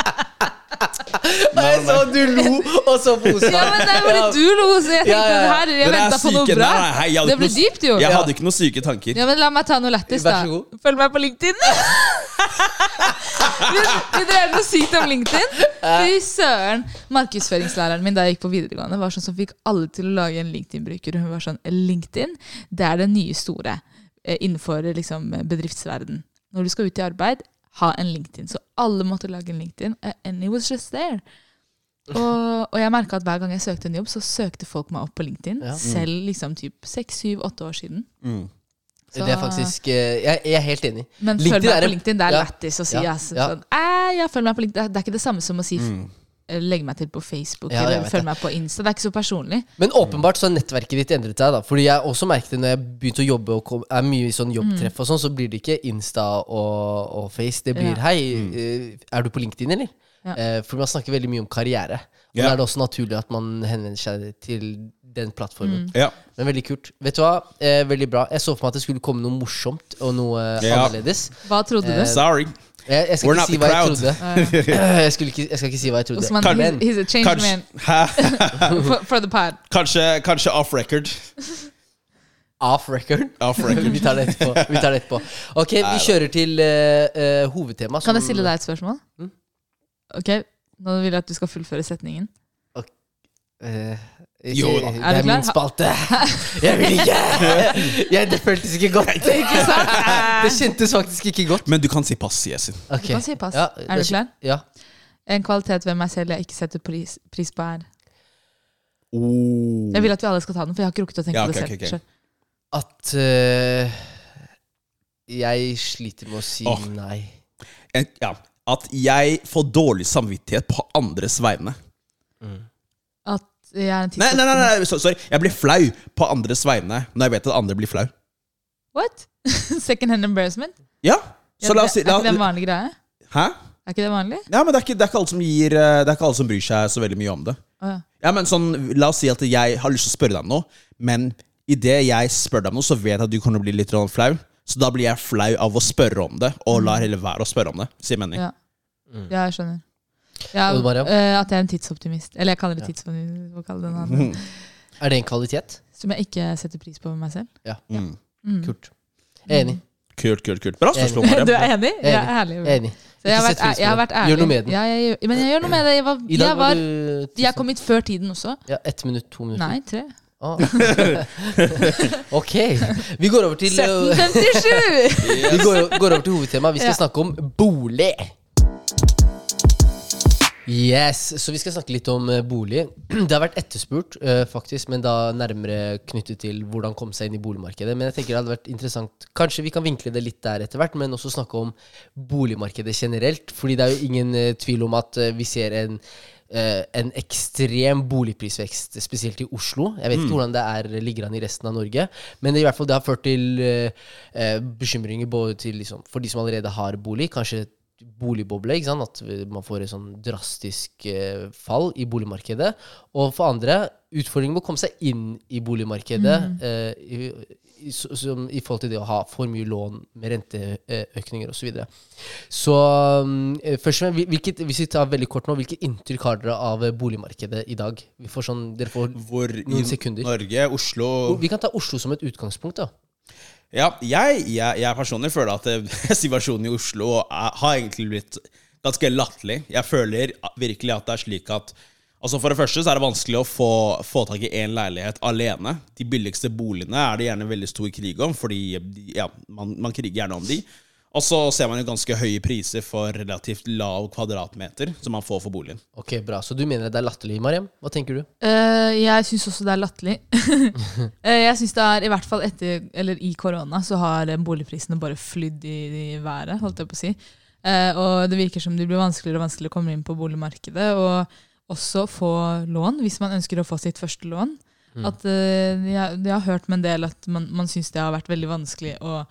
Speaker 1: Jeg så du lo, og så posa.
Speaker 3: Ja, men det er bare du lo, så jeg tenkte
Speaker 1: Ja,
Speaker 3: her, jeg venta på noe bra.
Speaker 2: Nei, nei, hei,
Speaker 3: Det ble
Speaker 2: noe-
Speaker 3: dypt, jo.
Speaker 2: Jeg hadde ikke noen syke tanker.
Speaker 3: Ja, men La meg ta noe lættis,
Speaker 1: Vær
Speaker 3: da.
Speaker 1: så god.
Speaker 3: Følg meg på LinkedIn. vi, vi drev noe sykt om LinkedIn. Fy søren. Markedsføringslæreren min da jeg gikk på videregående, var sånn som fikk alle til å lage en LinkedIn-bruker. Hun var sånn LinkedIn, det er det nye store eh, innenfor liksom, bedriftsverden. Når du skal ut i arbeid, ha en LinkedIn. Så alle måtte lage en LinkedIn, eh, and it was just there. Og, og jeg merka at hver gang jeg søkte en jobb, så søkte folk meg opp på LinkedIn.
Speaker 1: Ja.
Speaker 3: Selv liksom typ seks, syv, åtte år siden.
Speaker 2: Mm.
Speaker 1: Det er faktisk eh, Jeg, jeg er helt enig.
Speaker 3: Men
Speaker 1: LinkedIn
Speaker 3: følg meg på LinkedIn, det er
Speaker 1: ja.
Speaker 3: lættis å si.
Speaker 1: Ja,
Speaker 3: ass.
Speaker 1: ja.
Speaker 3: Sånn, jeg følg meg på LinkedIn. Det er ikke det samme som å si
Speaker 2: Mm.
Speaker 3: Eh, legg meg til på Facebook
Speaker 1: Ja,
Speaker 3: eller
Speaker 1: følge
Speaker 3: følg meg på Insta. Det er ikke så personlig.
Speaker 1: Men åpenbart så har nettverket ditt endret seg. da Fordi jeg også merket det når jeg begynte å jobbe og kom, er mye i sånn jobbtreff, og sånn så blir det ikke Insta og, og Face. Det blir
Speaker 3: Ja.
Speaker 1: 'Hei, eh, er du på LinkedIn, eller?'
Speaker 3: Ja.
Speaker 1: Eh, for man snakker veldig mye om karriere. Og
Speaker 2: Ja.
Speaker 1: da er det også naturlig at man henvender seg til den plattformen.
Speaker 2: Ja.
Speaker 1: Men veldig kult. Vet du hva? Eh, veldig bra. Jeg så for meg at det skulle komme noe morsomt og noe eh,
Speaker 2: Ja.
Speaker 1: annerledes.
Speaker 3: Hva trodde
Speaker 1: Eh,
Speaker 3: du?
Speaker 2: Sorry.
Speaker 1: Jeg, jeg skal
Speaker 2: We're
Speaker 1: ikke si jeg trodde. jeg, skulle ikke, jeg skal ikke si hva jeg trodde.
Speaker 3: Osman, he's, he's a changed
Speaker 2: Kanskje,
Speaker 3: man for, for the pod.
Speaker 2: kanskje, kanskje off record.
Speaker 1: Off record.
Speaker 2: Off record.
Speaker 1: vi tar det etterpå. Vi tar det etterpå. Ok, vi kjører til uh, hovedtema.
Speaker 3: Kan jeg stille deg et spørsmål?
Speaker 1: Mm.
Speaker 3: Ok, Nå vil jeg at du skal fullføre setningen.
Speaker 1: Eh,
Speaker 2: Jo da.
Speaker 1: Det
Speaker 3: Er du
Speaker 1: er min spalte. Jeg vil ikke! Jeg, det føltes ikke godt.
Speaker 3: Ikke?
Speaker 1: Det kjentes faktisk ikke godt.
Speaker 2: Men du kan si pass, Jesin.
Speaker 1: Okay.
Speaker 3: Du kan si pass.
Speaker 1: Ja,
Speaker 3: Er du
Speaker 1: det-
Speaker 3: klar?
Speaker 1: Ja.
Speaker 3: En kvalitet ved meg selv jeg ikke setter pris, pris på, er
Speaker 2: Oh.
Speaker 3: Jeg vil at vi alle skal ta den, for jeg har ikke rukket å tenke
Speaker 2: Ja,
Speaker 3: på det selv.
Speaker 2: Okay,
Speaker 3: selv.
Speaker 1: At uh, jeg sliter med å si
Speaker 2: oh.
Speaker 1: nei.
Speaker 2: En- Ja. At jeg får dårlig samvittighet på andres vegne.
Speaker 3: At jeg er en
Speaker 2: Nei, nei, nei, nei, so- sorry. Jeg blir flau på andres vegne når jeg vet at andre blir flau.
Speaker 3: What? Second hand embarrassment?
Speaker 2: Ja, så la oss si
Speaker 3: det, er
Speaker 2: la,
Speaker 3: ikke det en vanlig greie?
Speaker 2: Hæ?
Speaker 3: Er ikke det vanlig?
Speaker 2: Ja, men det er, ikke, det, er ikke alle som gir, eh, det er ikke alle som bryr seg så veldig mye om det.
Speaker 3: Å, ja.
Speaker 2: Ja, men sånn, La oss si at jeg har lyst til å spørre deg om noe, men idet jeg spør deg om noe, så vet jeg at du kommer til å bli litt grann flau. Så da blir jeg flau av å spørre om det, og lar heller være å spørre om det. Sier mening.
Speaker 3: Ja. ja, jeg skjønner. Ja,
Speaker 1: Og Mariam?
Speaker 3: eh, at jeg er en tidsoptimist. Eller jeg kaller det tidsoptimist. kaller det noe.
Speaker 1: Er det en kvalitet?
Speaker 3: Som jeg ikke setter pris på med meg selv.
Speaker 2: Mm.
Speaker 3: Mm.
Speaker 1: Kult. Jeg er enig.
Speaker 2: Kult, kult, kult. Bra spørsmål,
Speaker 3: Du er enig?
Speaker 1: Jeg er
Speaker 3: Ja, herlig.
Speaker 1: Jeg er enig.
Speaker 3: Så jeg har, vært, jeg har vært ærlig.
Speaker 1: Gjør noe med den.
Speaker 3: Ja, jeg, gjør- men jeg gjør noe med det. Jeg, var,
Speaker 1: I dag
Speaker 3: jeg,
Speaker 1: var
Speaker 3: jeg kom hit før tiden også.
Speaker 1: Ja, ett minutt, to minutter.
Speaker 3: Nei, tre.
Speaker 1: Ah. ok. Vi går over til eh,
Speaker 3: 1757!
Speaker 1: Vi går, går over til hovedtemaet. Vi skal
Speaker 3: Ja.
Speaker 1: snakke om bolig. Yes, Så vi skal snakke litt om eh, bolig. Det har vært etterspurt, eh, faktisk, men da nærmere knyttet til hvordan komme seg inn i boligmarkedet. Men jeg tenker det hadde vært interessant Kanskje vi kan vinkle det litt der etter hvert, men også snakke om boligmarkedet generelt. Fordi det er jo ingen eh, tvil om at vi ser en en ekstrem boligprisvekst, spesielt i Oslo. Jeg vet ikke hvordan det er, ligger an i resten av Norge, men det, i hvert fall, det har ført til bekymringer både til, liksom, for de som allerede har bolig, kanskje boligboble. ikke sant? At man får et sånn drastisk eh, fall i boligmarkedet. Og for andre utfordringen med å komme seg inn i boligmarkedet eh, i, i, som, i forhold til det å ha for mye lån med renteøkninger osv. Så, videre. så um, eh, først og fremst, hvis vi tar veldig kort nå, hvilket inntrykk har dere av boligmarkedet i dag? Vi får sånn, dere får
Speaker 2: Hvor
Speaker 1: Noen
Speaker 2: i
Speaker 1: sekunder.
Speaker 2: Norge, Oslo
Speaker 1: Vi kan ta Oslo som et utgangspunkt. da
Speaker 2: Ja, jeg, jeg, jeg personlig føler at eh, situasjonen i Oslo har egentlig blitt ganske latterlig. Jeg føler virkelig at det er slik at Altså For det første så er det vanskelig å få, få tak i én leilighet alene. De billigste boligene er det gjerne veldig stor krig om, fordi ja, man, man kriger gjerne om de. Og så ser man jo ganske høye priser for relativt lav kvadratmeter som man får for boligen.
Speaker 1: Ok, bra. Så du mener det er latterlig, Mariam? Hva tenker du?
Speaker 3: Eh, jeg syns også det er latterlig. Eh, jeg synes det er, I hvert fall etter, eller i korona så har eh, boligprisene bare flydd i, i været, holdt jeg på å si. Eh, og det virker som det blir vanskeligere og vanskeligere å komme inn på boligmarkedet. Og også få lån, hvis man ønsker å få sitt første lån. At eh, jeg, jeg har hørt med en del at man, man syns det har vært veldig vanskelig å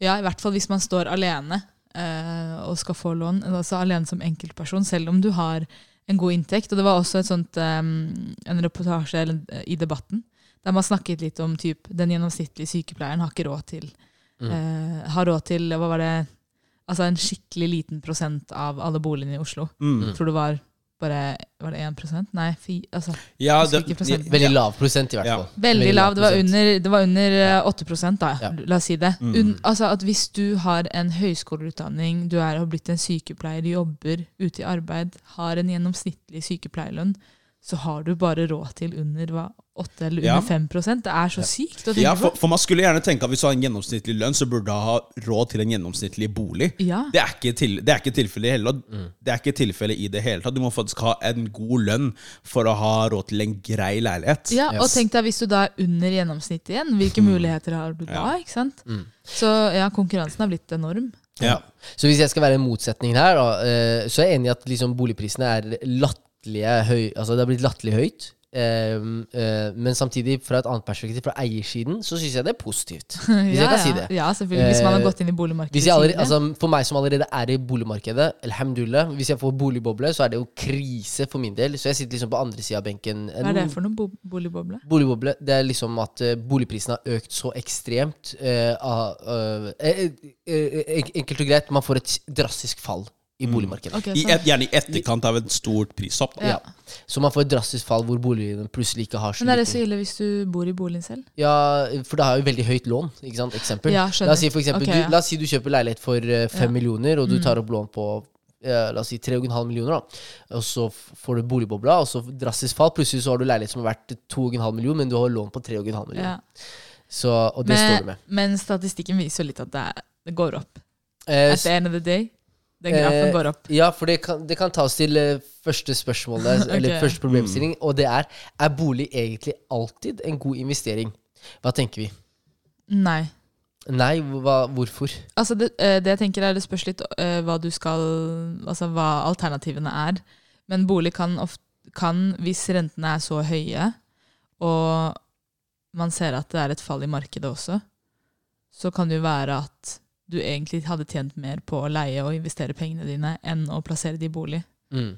Speaker 3: Ja, i hvert fall hvis man står alene eh, og skal få lån. Altså alene som enkeltperson, selv om du har en god inntekt. Og det var også et sånt, eh, en reportasje eh, i debatten der man snakket litt om typ, den gjennomsnittlige sykepleieren har ikke råd til eh, Har råd til hva var det, altså en skikkelig liten prosent av alle boligene i Oslo.
Speaker 2: Mm.
Speaker 3: Jeg tror det var bare var det 1 Nei, fi, altså,
Speaker 2: Ja,
Speaker 3: det.
Speaker 1: Veldig lav prosent, i hvert
Speaker 2: Ja.
Speaker 1: fall.
Speaker 3: Veldig lav. Det var under, det var under eh, 8 da.
Speaker 1: Ja.
Speaker 3: La oss si det.
Speaker 2: Mm.
Speaker 3: Un, altså at Hvis du har en høyskoleutdanning, du er, har blitt en sykepleier, jobber ute i arbeid, har en gjennomsnittlig sykepleierlønn, så har du bare råd til under hva, 8 eller
Speaker 2: Ja.
Speaker 3: under 5% Det er så sykt å tenke
Speaker 2: Ja, for,
Speaker 3: på.
Speaker 2: for man skulle gjerne tenke at hvis du har en gjennomsnittlig lønn, så burde du ha råd til en gjennomsnittlig bolig.
Speaker 3: Ja.
Speaker 2: Det er ikke, til, det er ikke tilfellet heller. Det er ikke tilfellet i det hele tatt. Du må faktisk ha en god lønn for å ha råd til en grei leilighet.
Speaker 3: Ja, og tenk deg hvis du da er under gjennomsnittet igjen, hvilke muligheter har du da?
Speaker 2: Ja.
Speaker 3: ikke sant? Så ja, konkurransen har blitt enorm.
Speaker 2: Ja.
Speaker 1: Så hvis jeg skal være en motsetning her, da, eh, så er jeg enig i at liksom boligprisene er latterlige høy, altså det har blitt latterlig høyt. Um, uh, men samtidig, fra et annet perspektiv, fra eiersiden, så syns jeg det er positivt. Hvis jeg
Speaker 3: ja,
Speaker 1: kan si det.
Speaker 3: Ja, selvfølgelig. Hvis man har
Speaker 1: Eh,
Speaker 3: gått inn i boligmarkedet
Speaker 1: jeg allerede, altså, for meg som allerede er i boligmarkedet, alhamdulillah, hvis jeg får boligboble, så er det jo krise for min del. Så jeg sitter liksom på andre sida av benken.
Speaker 3: Hva er det for noe bo boligboble?
Speaker 1: Boligboble, det er liksom at uh, boligprisen har økt så ekstremt. Uh, enkelt og greit, man får et drastisk fall i boligmarkedet.
Speaker 3: Okay,
Speaker 2: I et, gjerne i etterkant av et stort prishopp.
Speaker 3: Ja.
Speaker 1: Så man får et drastisk fall hvor boligene plutselig ikke har så
Speaker 3: Men er det så ille hvis du bor i boligen selv?
Speaker 1: Ja, for det har jo veldig høyt lån. Ikke sant? Eksempel.
Speaker 3: Ja,
Speaker 1: la, oss si for eksempel,
Speaker 3: Ok,
Speaker 1: du,
Speaker 3: ja.
Speaker 1: la oss si du kjøper leilighet for eh, fem
Speaker 3: Ja. Mm.
Speaker 1: millioner, og du tar opp lån på eh, la oss si 3,5 millioner. da Og så får du boligbobla, og så drastisk fall. Plutselig så har du leilighet som er verdt 2,5 millioner, men du har lån på 3,5 millioner.
Speaker 3: Ja.
Speaker 1: Så, og det står du med.
Speaker 3: Men statistikken viser jo litt at det, er, det går opp.
Speaker 1: Eh,
Speaker 3: At the end of the day, den grafen
Speaker 1: Eh,
Speaker 3: går opp.
Speaker 1: Ja, for det kan, det kan ta oss til eh, første spørsmål der, eller første problemstilling, og det er Er bolig egentlig alltid en god investering? Hva tenker vi?
Speaker 3: Nei.
Speaker 1: Nei, hva, hvorfor?
Speaker 3: Altså det, eh, det jeg tenker er det spørs litt eh, hva du skal Altså hva alternativene er. Men bolig kan, ofte, kan hvis rentene er så høye, og man ser at det er et fall i markedet også, så kan det jo være at du egentlig hadde tjent mer på å leie og investere pengene dine enn å plassere de i bolig.
Speaker 1: Mm.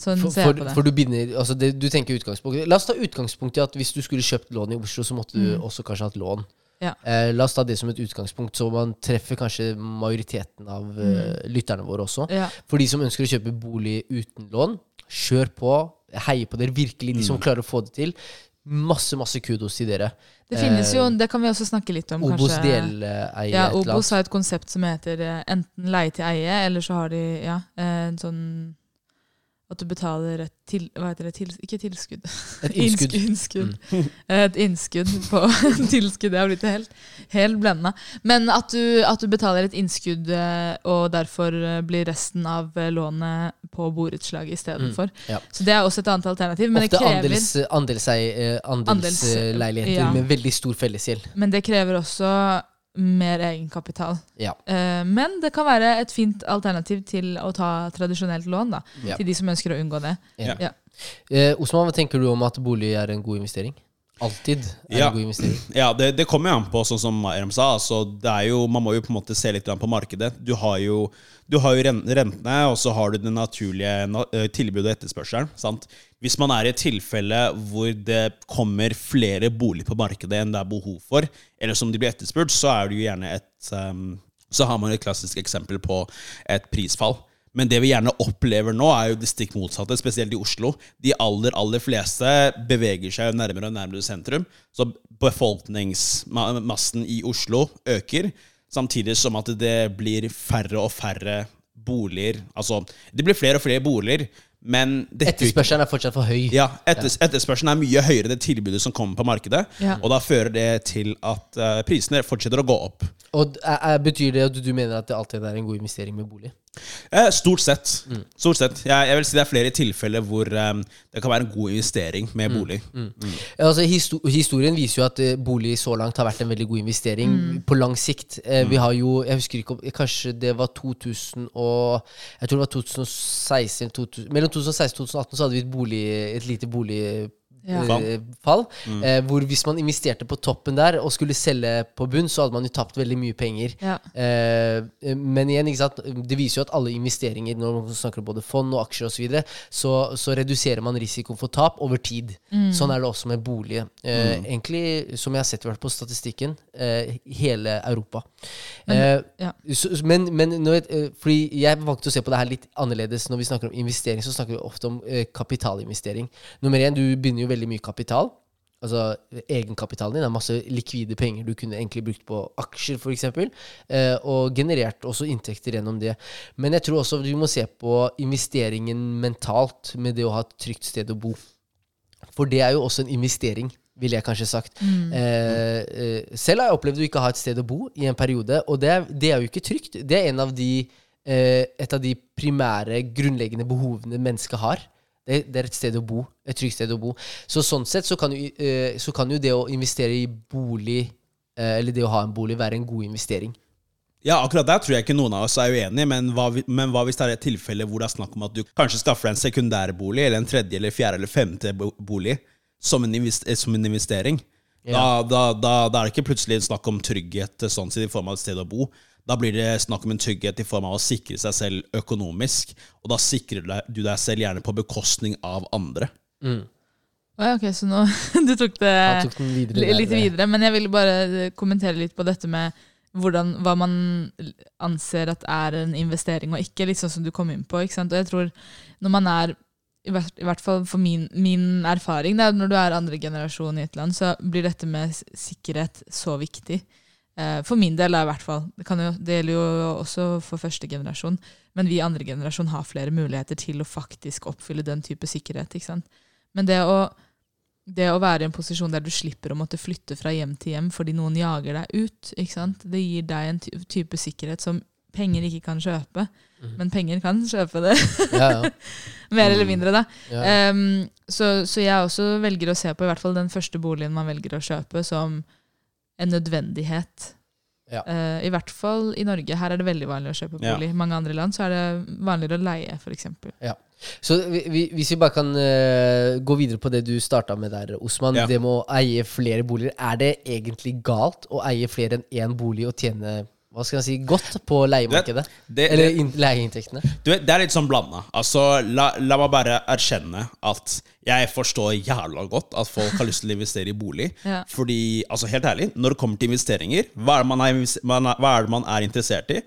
Speaker 3: Sånn
Speaker 1: For,
Speaker 3: ser
Speaker 1: for,
Speaker 3: jeg på det.
Speaker 1: for du binder altså det, Du tenker utgangspunkt La oss ta utgangspunkt i at hvis du skulle kjøpt lån i Oslo, så måtte du
Speaker 3: Mm.
Speaker 1: også kanskje hatt lån.
Speaker 3: Ja.
Speaker 1: Eh, la oss ta det som et utgangspunkt, så man treffer kanskje majoriteten av eh, lytterne våre også.
Speaker 3: ja.
Speaker 1: For de som ønsker å kjøpe bolig uten lån, kjør på. Heier på dere. Virkelig, de som klarer å få det til. Masse, masse kudos til dere.
Speaker 3: Det finnes jo,
Speaker 1: Eh,
Speaker 3: det kan vi også snakke litt om,
Speaker 1: Obos
Speaker 3: kanskje.
Speaker 1: deleier
Speaker 3: Ja, Obos har et konsept som heter eh, enten leie til eie, eller så har de ja, eh, en sånn at du betaler et til, hva heter det, til, ikke tilskudd.
Speaker 1: Et innskudd. Mm.
Speaker 3: innskudd. Et innskudd på tilskudd. Jeg har blitt helt, helt blenda. Men at du, at du betaler et innskudd, eh, og derfor eh, blir resten av eh, lånet på borettslaget istedenfor.
Speaker 1: ja.
Speaker 3: Så det er også et annet alternativ. Men det
Speaker 1: Ofte
Speaker 3: krever,
Speaker 1: andels, eh, andelsleiligheter
Speaker 3: ja.
Speaker 1: med veldig stor fellesgjeld.
Speaker 3: men det krever også mer egenkapital.
Speaker 1: Ja.
Speaker 3: Eh, Men det kan være et fint alternativ til å ta tradisjonelt lån, da,
Speaker 1: Ja.
Speaker 3: til de som ønsker å unngå det.
Speaker 1: Ja.
Speaker 3: Ja.
Speaker 1: Eh, Osman, hva tenker du om at bolig er en god investering? alltid er
Speaker 2: Ja.
Speaker 1: en god investering.
Speaker 2: Ja, det, det kommer jo an på, sånn som Eram sa. Altså, det er jo, man må jo på en måte se litt på markedet. Du har jo, du har jo rentene, og så har du det naturlige eh, tilbudet og etterspørselen. Sant? Hvis man er i et tilfelle hvor det kommer flere boliger på markedet enn det er behov for, eller som de blir etterspurt, så er det jo gjerne et um, Så har man et klassisk eksempel på et prisfall. Men det vi gjerne opplever nå, er jo det stikk motsatte, spesielt i Oslo. De aller, aller fleste beveger seg nærmere og nærmere sentrum. Så befolkningsmassen i Oslo øker, samtidig som at det blir færre og færre boliger. Altså, det blir flere og flere boliger, men
Speaker 1: Etterspørselen er fortsatt for høy.
Speaker 2: ja, etters, etterspørselen er mye høyere enn det tilbudet som kommer på markedet.
Speaker 3: Ja.
Speaker 2: Og da fører det til at uh, prisene fortsetter å gå opp.
Speaker 1: Og er, er, Betyr det at du mener at det alltid er en god investering med bolig?
Speaker 2: Eh, stort sett. Stort sett. Jeg, jeg vil si det er flere tilfeller hvor um, det kan være en god investering med bolig.
Speaker 1: Ja, Altså, histo historien viser jo at eh, bolig så langt har vært en veldig god investering på lang sikt. Vi har jo, jeg husker ikke om Kanskje det var 2000 og Jeg tror det var 2016 2000, Mellom 2016 og 2018 så hadde vi et, bolig, et lite boligfall.
Speaker 3: Ja.
Speaker 1: fall, eh, hvor hvis man investerte på toppen der og skulle selge på bunn, så hadde man jo tapt veldig mye penger.
Speaker 3: Ja.
Speaker 1: Eh, men igjen, ikke sant? det viser jo at alle investeringer, når man snakker om både fond og aksjer osv., så, videre, så så reduserer man risikoen for tap over tid. Sånn er det også med bolig. Eh, Egentlig, som jeg har sett på statistikken, eh, hele Europa. Eh,
Speaker 3: ja.
Speaker 1: så, men men når, jeg- eh, fordi jeg valgte å se på det her litt annerledes. Når vi snakker om investering, så snakker vi ofte om eh, kapitalinvestering. Nummer én, du begynner jo veldig mye kapital. Altså egenkapitalen din er masse likvide penger du kunne egentlig brukt på aksjer f.eks. Eh, og generert også inntekter gjennom det. Men jeg tror også du må se på investeringen mentalt med det å ha et trygt sted å bo. For det er jo også en investering, ville jeg kanskje sagt. Mm. eh, selv har jeg opplevd å ikke ha et sted å bo i en periode, og det er, det er jo ikke trygt. Det er en av de, eh, et av de primære, grunnleggende behovene mennesket har. Det, det er et sted å bo. Et trygt sted å bo. Så sånn sett så kan jo, eh, så kan jo det å investere i bolig, eh, eller det å ha en bolig, være en god investering.
Speaker 2: Ja, akkurat der tror jeg ikke noen av oss er uenige, men hva, men hva hvis det er et tilfelle hvor det er snakk om at du kanskje skaffer deg en sekundærbolig, eller en tredje, eller fjerde, eller femte bolig, som en, invest, eh, som en investering? Da, da, da, da er det ikke plutselig snakk om trygghet sånn sett i form av et sted å bo. Da blir det snakk om en trygghet i form av å sikre seg selv økonomisk, og da sikrer du deg selv gjerne på bekostning av andre.
Speaker 3: Mm. ja, ok, så nå Du tok det
Speaker 1: tok videre
Speaker 3: litt videre. Men jeg ville bare eh, kommentere litt på dette med hvordan, hva man anser at er en investering og ikke, litt sånn som du kom inn på. ikke sant? Og jeg tror når man er i hvert, i hvert fall for min, min erfaring, da, når du er andre generasjon i et land, så blir dette med sikkerhet så viktig. Eh, for min del, da, i hvert fall. Det, kan jo, det gjelder jo også for første generasjon. Men vi andre generasjon har flere muligheter til å faktisk oppfylle den type sikkerhet. ikke sant? Men det å, det å være i en posisjon der du slipper å måtte flytte fra hjem til hjem fordi noen jager deg ut, ikke sant? det gir deg en type sikkerhet som penger ikke kan kjøpe. Men penger kan kjøpe det.
Speaker 1: Ja, ja.
Speaker 3: Mer eller mindre, da.
Speaker 1: Ja.
Speaker 3: Um, så, så jeg også velger å se på i hvert fall den første boligen man velger å kjøpe, som en nødvendighet.
Speaker 1: Ja.
Speaker 3: Uh, I hvert fall i Norge. Her er det veldig vanlig å kjøpe bolig. I mange andre land så er det vanligere å leie, f.eks.
Speaker 1: Så vi, vi, hvis vi bare kan uh, gå videre på det du starta med der, Osman.
Speaker 2: Ja.
Speaker 1: Det med å eie flere boliger. Er det egentlig galt å eie flere enn én bolig og tjene hva skal jeg si, godt på leiemarkedet?
Speaker 2: Det,
Speaker 1: Eller in, leieinntektene?
Speaker 2: Du Det er litt sånn blanda. Altså, la, la meg bare erkjenne at jeg forstår jævla godt at folk har lyst til å investere i bolig.
Speaker 3: Ja.
Speaker 2: Fordi, altså helt ærlig, når det kommer til investeringer, hva er, det man er, man er, hva er det man er interessert i?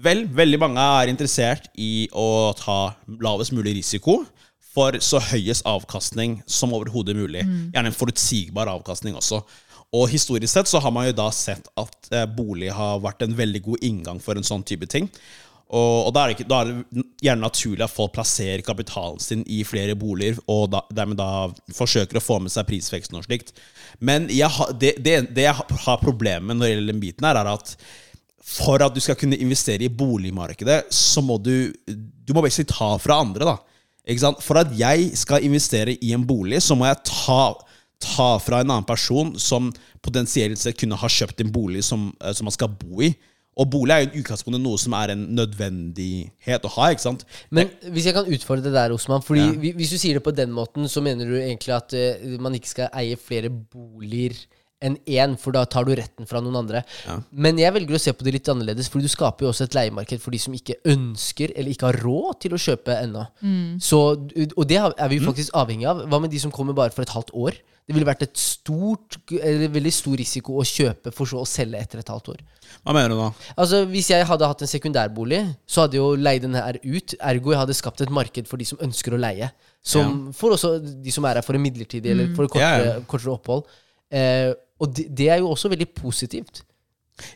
Speaker 2: Vel, veldig mange er interessert i å ta lavest mulig risiko for så høyest avkastning som overhodet mulig. Gjerne en forutsigbar avkastning også. Og historisk sett så har man jo da sett at eh, bolig har vært en veldig god inngang for en sånn type ting. Og, og da, er ikke, da er det gjerne naturlig at folk plasserer kapitalen sin i flere boliger, og da, dermed da forsøker å få med seg prisveksten og slikt. Men har, det, det, det jeg har problemet med når det gjelder den biten her, er at for at du skal kunne investere i boligmarkedet, så må du Du må basically ta fra andre, da. For at jeg skal investere i en bolig, så må jeg ta, ta fra en annen person som potensielt sett kunne ha kjøpt en bolig som, eh, som man skal bo i. Og bolig er jo i utgangspunktet noe som er en nødvendighet å ha. ikke sant?
Speaker 1: Men hvis jeg kan utfordre det der, Osman fordi
Speaker 2: Ja.
Speaker 1: Hvis du sier det på den måten, så mener du egentlig at uh, man ikke skal eie flere boliger enn én, for da tar du retten fra noen andre. Men jeg velger å se på det litt annerledes, for du skaper jo også et leiemarked for de som ikke ønsker eller ikke har råd til å kjøpe ennå. Så, og det er vi jo faktisk avhengig av. Hva med de som kommer bare for et halvt år? Det ville vært et stort, eller veldig stor risiko å kjøpe for så å selge etter et halvt år.
Speaker 2: Hva mener du da?
Speaker 1: Altså, Hvis jeg hadde hatt en sekundærbolig, så hadde jeg jo leid den her ut. Ergo jeg hadde skapt et marked for de som ønsker å leie. Som For også de som er her for en midlertidig eller for et kortere,
Speaker 2: Ja, ja.
Speaker 1: kortere opphold. Eh, og det, det er jo også veldig positivt.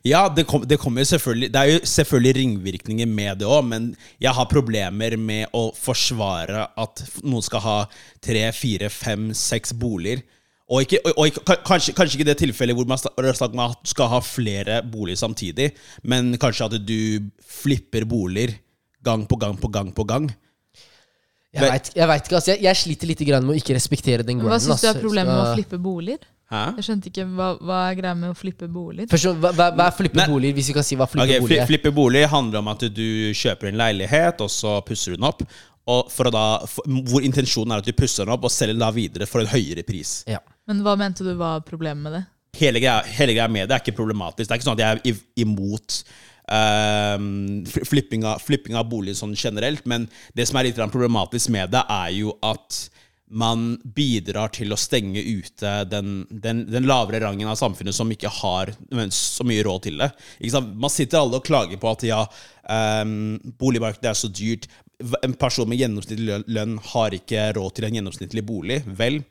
Speaker 2: Ja, det, kom, det kommer jo selvfølgelig Det er jo selvfølgelig ringvirkninger med det òg, men jeg har problemer med å forsvare at noen skal ha tre, fire, fem, seks boliger. Og, ikke, og, og kanskje, kanskje ikke det tilfellet hvor man skal ha flere boliger samtidig, men kanskje at du flipper boliger gang på gang på gang på gang.
Speaker 1: Jeg
Speaker 2: veit
Speaker 1: vet, ikke, altså. Jeg, jeg sliter litt grann med å ikke respektere den
Speaker 3: Men Hva syns du er
Speaker 1: altså.
Speaker 3: problemet med å flippe boliger?
Speaker 2: Hæ?
Speaker 3: Jeg skjønte ikke hva, hva er greia med å flippe bolig.
Speaker 1: Først, hva, hva er flippe
Speaker 2: Nei.
Speaker 1: boliger, hvis vi kan si hva flippe
Speaker 2: okay,
Speaker 1: bolig er?
Speaker 2: Flippe bolig handler om at du kjøper en leilighet, og så pusser du den opp. Og for å da, for, hvor intensjonen er at du pusser den opp og selger den da videre for en høyere pris.
Speaker 1: Ja.
Speaker 3: Men hva mente du var problemet med det?
Speaker 2: hele greia, hele greia med det er ikke problematisk. Det er ikke sånn at jeg er imot um, flipping, av, flipping av bolig sånn generelt, men det som er litt problematisk med det, er jo at man bidrar til å stenge ute den, den, den lavere rangen av samfunnet som ikke har så mye råd til det. Man sitter alle og klager på at ja, um, boligmarkedet er så dyrt. En person med gjennomsnittlig lønn har ikke råd til en gjennomsnittlig bolig. Vel,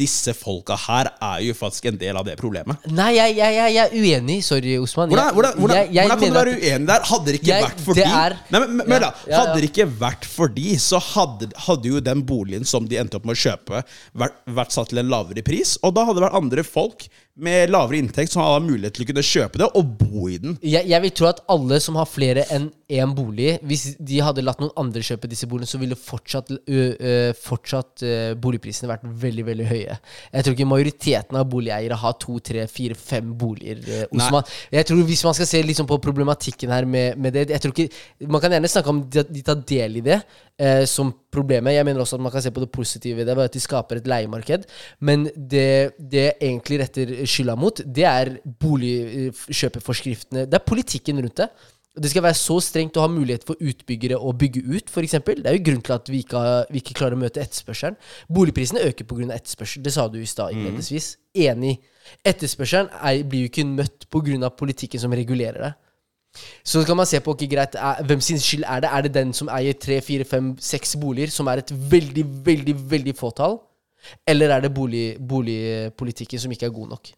Speaker 2: disse folka her er jo faktisk en del av det problemet.
Speaker 1: Nei, jeg, jeg, jeg, jeg er uenig. Sorry, Osman.
Speaker 2: Hvordan, hvordan, hvordan, hvordan kan du være uenig der? Hadde det ikke vært for de
Speaker 1: er-
Speaker 2: Nei, men, men, ja, da,
Speaker 1: Ja, ja, ja.
Speaker 2: Hadde det ikke vært for de, så hadde, hadde jo den boligen som de endte opp med å kjøpe, vært, vært satt til en lavere pris. Og da hadde det vært andre folk med lavere inntekt som har mulighet til å kunne kjøpe det og bo i den.
Speaker 1: jeg, jeg vil tro at alle som har flere enn én bolig Hvis de hadde latt noen andre kjøpe disse boligene, så ville fortsatt, ø, ø, fortsatt ø, boligprisene vært veldig veldig høye. Jeg tror ikke majoriteten av boligeiere har to, tre, fire, fem boliger. ø, Osman. Jeg tror Hvis man skal se liksom på problematikken her med, med det jeg tror ikke, Man kan gjerne snakke om de, de tar del i det eh, som problemet. Jeg mener også at man kan se på det positive i det, bare at de skaper et leiemarked. Men det det egentlig retter skylda mot, det er boligkjøpeforskriftene. Det er politikken rundt det. Det skal være så strengt å ha mulighet for utbyggere å bygge ut, f.eks. Det er jo grunn til at vi ikke, har, vi ikke klarer å møte etterspørselen. Boligprisene øker pga. etterspørsel. Det sa du i stad innledningsvis. Enig. Etterspørselen er, blir jo ikke møtt pga. politikken som regulerer det. Så kan man se på, okay, greit, er, hvem sin skyld er det? Er det den som eier tre, fire, fem, seks boliger, som er et veldig, veldig, veldig fåtall? Eller er det bolig, boligpolitikken som ikke er god nok?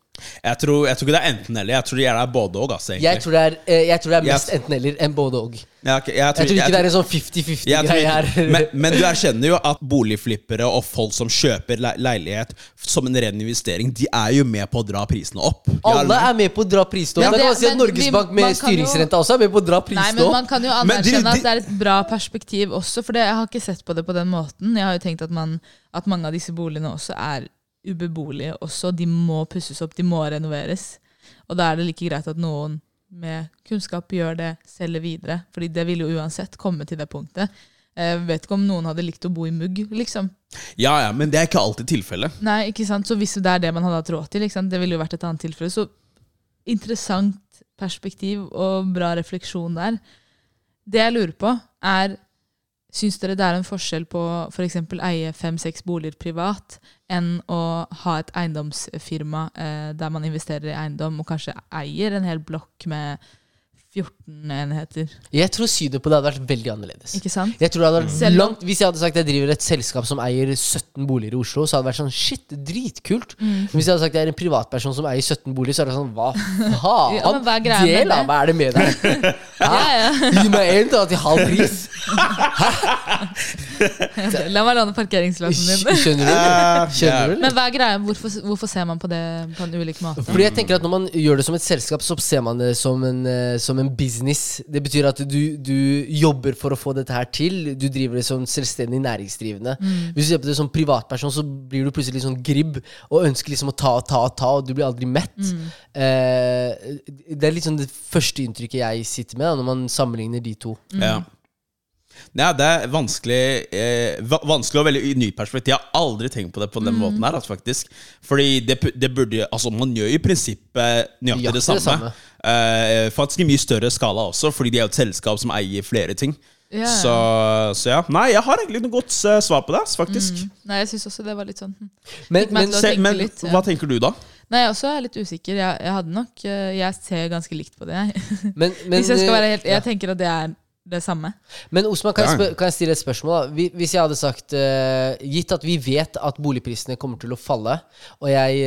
Speaker 2: Jeg tror, jeg tror ikke det er enten-eller. Jeg tror det er både òg. Altså.
Speaker 1: Jeg tror det er, eh, jeg tror det er mest enten-eller enn både og.
Speaker 2: Ja, okay. jeg,
Speaker 1: Jeg tror ikke det er en sånn
Speaker 2: jeg
Speaker 1: 50-50-greie her.
Speaker 2: men, men du erkjenner jo at boligflippere og folk som kjøper le leilighet som en ren investering, de er jo med på å dra prisene opp.
Speaker 1: Alle er med på å dra prisene opp.
Speaker 3: Ja,
Speaker 1: det, kan man si at Norges
Speaker 3: vi-
Speaker 1: Bank med
Speaker 3: styringsrente jo-
Speaker 1: også er med på å dra
Speaker 3: Nei, men. Man kan jo
Speaker 2: de-
Speaker 3: anerkjenne
Speaker 2: de-
Speaker 3: at det er et bra perspektiv også, for det, jeg har ikke sett på det på den måten. Jeg har jo tenkt at, man, at mange av disse boligene også er ubeboelige også. De må pusses opp, de må renoveres. Og da er det like greit at noen med kunnskap gjør det, selger videre. Fordi det vil jo uansett komme til det punktet. Jeg vet ikke om noen hadde likt å bo i mugg, liksom.
Speaker 2: Ja, ja, men det er ikke alltid tilfellet.
Speaker 3: Nei, ikke sant? Så hvis det er det man hadde hatt råd til, det ville jo vært et annet tilfelle. Så interessant perspektiv og bra refleksjon der. Det jeg lurer på, er Syns dere det er en forskjell på f.eks. eie fem-seks boliger privat enn å ha et eiendomsfirma eh, der man investerer i eiendom og kanskje eier en hel blokk med 14 enheter?
Speaker 1: Jeg tror synet på det hadde vært veldig annerledes.
Speaker 3: Ikke sant?
Speaker 1: Jeg tror det hadde vært langt Hvis jeg hadde sagt jeg driver et selskap som eier 17 boliger i Oslo, så hadde det vært sånn shit, dritkult.
Speaker 3: Mm.
Speaker 1: Hvis jeg hadde sagt jeg er en privatperson som eier 17 boliger, så hadde det sånn hva faen?
Speaker 3: Ja, hva er greia med
Speaker 1: Del av
Speaker 3: det?
Speaker 1: hva er det med deg?
Speaker 3: Ja, ja.
Speaker 1: Gi meg da, til halv pris.
Speaker 3: La meg låne parkeringsplassen din.
Speaker 1: Skjønner du? Skjønner du?
Speaker 3: Men hva er greia? Hvorfor, hvorfor ser man på det på en ulik måte?
Speaker 1: Fordi jeg tenker at Når man gjør det som et selskap, så ser man det som en, eh, som en business. Det betyr at du, du jobber for å få dette her til. Du driver det som selvstendig næringsdrivende. Hvis du ser på det som privatperson, så blir du plutselig sånn gribb og ønsker liksom å ta og ta og ta, og du blir aldri mett. Eh, det er litt sånn det første inntrykket jeg sitter med da, når man sammenligner de to.
Speaker 2: Ja. Ja, det er vanskelig eh, Vanskelig og veldig nytt perspektiv. Jeg har aldri tenkt på det på den måten her. Altså, faktisk Fordi det, det burde Altså, man gjør i prinsippet nøyaktig
Speaker 1: Nøyaktig
Speaker 2: det samme.
Speaker 1: det samme.
Speaker 2: Eh, faktisk i mye større skala også, fordi de er jo et selskap som eier flere ting.
Speaker 3: Ja, ja.
Speaker 2: Så, så ja. Nei, jeg har egentlig noe godt uh, svar på det, faktisk.
Speaker 3: Nei, jeg syns også det var litt sånn hm.
Speaker 1: Men, men
Speaker 2: Se, men
Speaker 3: litt, ja.
Speaker 2: hva tenker du, da?
Speaker 3: Nei, jeg også er litt usikker. Jeg, jeg hadde nok eh, Jeg ser ganske likt på det, jeg.
Speaker 1: Men, men,
Speaker 3: Hvis jeg skal være helt
Speaker 1: ja.
Speaker 3: Jeg tenker at det er det samme.
Speaker 1: Men Osman, kan jeg, spør, kan jeg stille et spørsmål? da? Hvis jeg hadde sagt uh, Gitt at vi vet at boligprisene kommer til å falle, og jeg,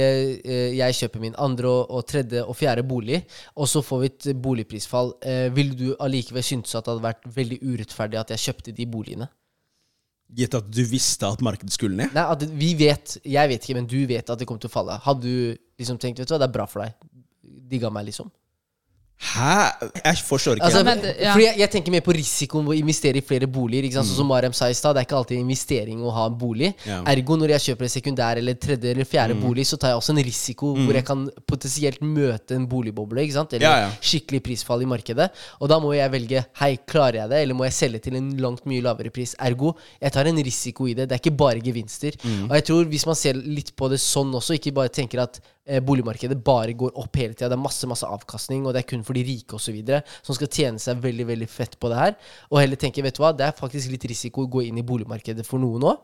Speaker 1: uh, jeg kjøper min andre og, og tredje og fjerde bolig, og så får vi et boligprisfall, uh, ville du allikevel synes at det hadde vært veldig urettferdig at jeg kjøpte de boligene?
Speaker 2: Gitt at du visste at markedet skulle ned?
Speaker 1: Nei, at vi vet, Jeg vet ikke, men du vet at det kommer til å falle. Hadde du liksom tenkt vet du hva, det er bra for deg? Digga meg, liksom?
Speaker 2: Hæ? Jeg forstår ikke.
Speaker 1: Altså,
Speaker 3: men ja.
Speaker 1: Fordi jeg, jeg tenker mer på risikoen ved å investere i flere boliger. Ikke sant? Sånn som Mariam sa i stad, Det er ikke alltid investering å ha en bolig.
Speaker 2: Ja.
Speaker 1: Ergo når jeg kjøper en sekundær eller tredje eller fjerde bolig, så tar jeg også en risiko hvor jeg kan potensielt møte en boligboble. Ikke sant? Eller
Speaker 2: Ja, ja.
Speaker 1: skikkelig prisfall i markedet. Og da må jeg velge Hei, klarer jeg det, eller må jeg selge til en langt mye lavere pris? Ergo, jeg tar en risiko i det. Det er ikke bare gevinster. Og jeg tror hvis man ser litt på det sånn også, ikke bare tenker at boligmarkedet bare går opp hele tida, det er masse masse avkastning, og det er kun for de rike osv. som skal tjene seg veldig veldig fett på det her, og heller tenke vet du hva, det er faktisk litt risiko å gå inn i boligmarkedet for noen òg.